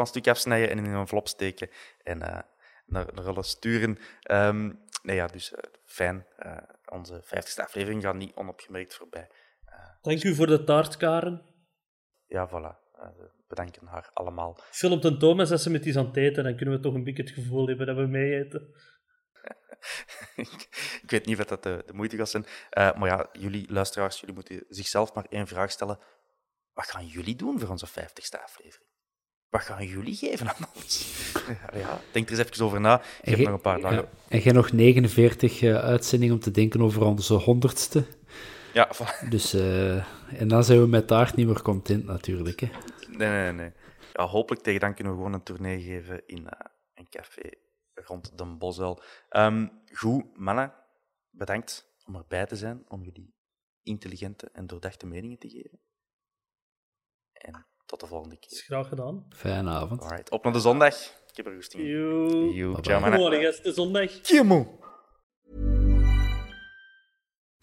[SPEAKER 1] een stukje afsnijden en in een envelop steken en eh, naar, naar sturen. Ehm, nee, ja, dus eh, fijn. Eh, onze vijftigste aflevering gaat niet onopgemerkt voorbij.
[SPEAKER 2] Dank u voor de taart, Karen.
[SPEAKER 1] Ja, voilà. We bedanken haar allemaal.
[SPEAKER 2] Filmt een Thomas als ze met iets aan het eten, dan kunnen we toch een beetje het gevoel hebben dat we mee eten.
[SPEAKER 1] ik ik weet niet of dat de, de moeite gaat zijn. Maar ja, jullie luisteraars, jullie moeten zichzelf maar één vraag stellen. Wat gaan jullie doen voor onze vijftigste aflevering? Wat gaan jullie geven aan ons? Ja, denk er eens even over na. Ik heb nog een paar dagen.
[SPEAKER 3] ja. En jij nog 49 eh, uitzendingen om te denken over onze honderdste.
[SPEAKER 1] Ja, voilà.
[SPEAKER 3] Dus, eh, en dan zijn we met taart niet meer content natuurlijk. Hè.
[SPEAKER 1] Nee, nee, nee. Ja, hopelijk tegen dan kunnen we gewoon een tournee geven in eh, een café rond Den Bosuil. Ehm goed, mannen, bedankt om erbij te zijn, om jullie intelligente en doordachte meningen te geven. Tot de volgende
[SPEAKER 2] Dat is
[SPEAKER 1] keer.
[SPEAKER 2] graag gedaan.
[SPEAKER 3] Fijne avond.
[SPEAKER 1] Alright, op naar de zondag. Ik heb er goesting in. Ciao, mannen.
[SPEAKER 2] Goedemorgen, het is zondag.
[SPEAKER 1] Kiemo.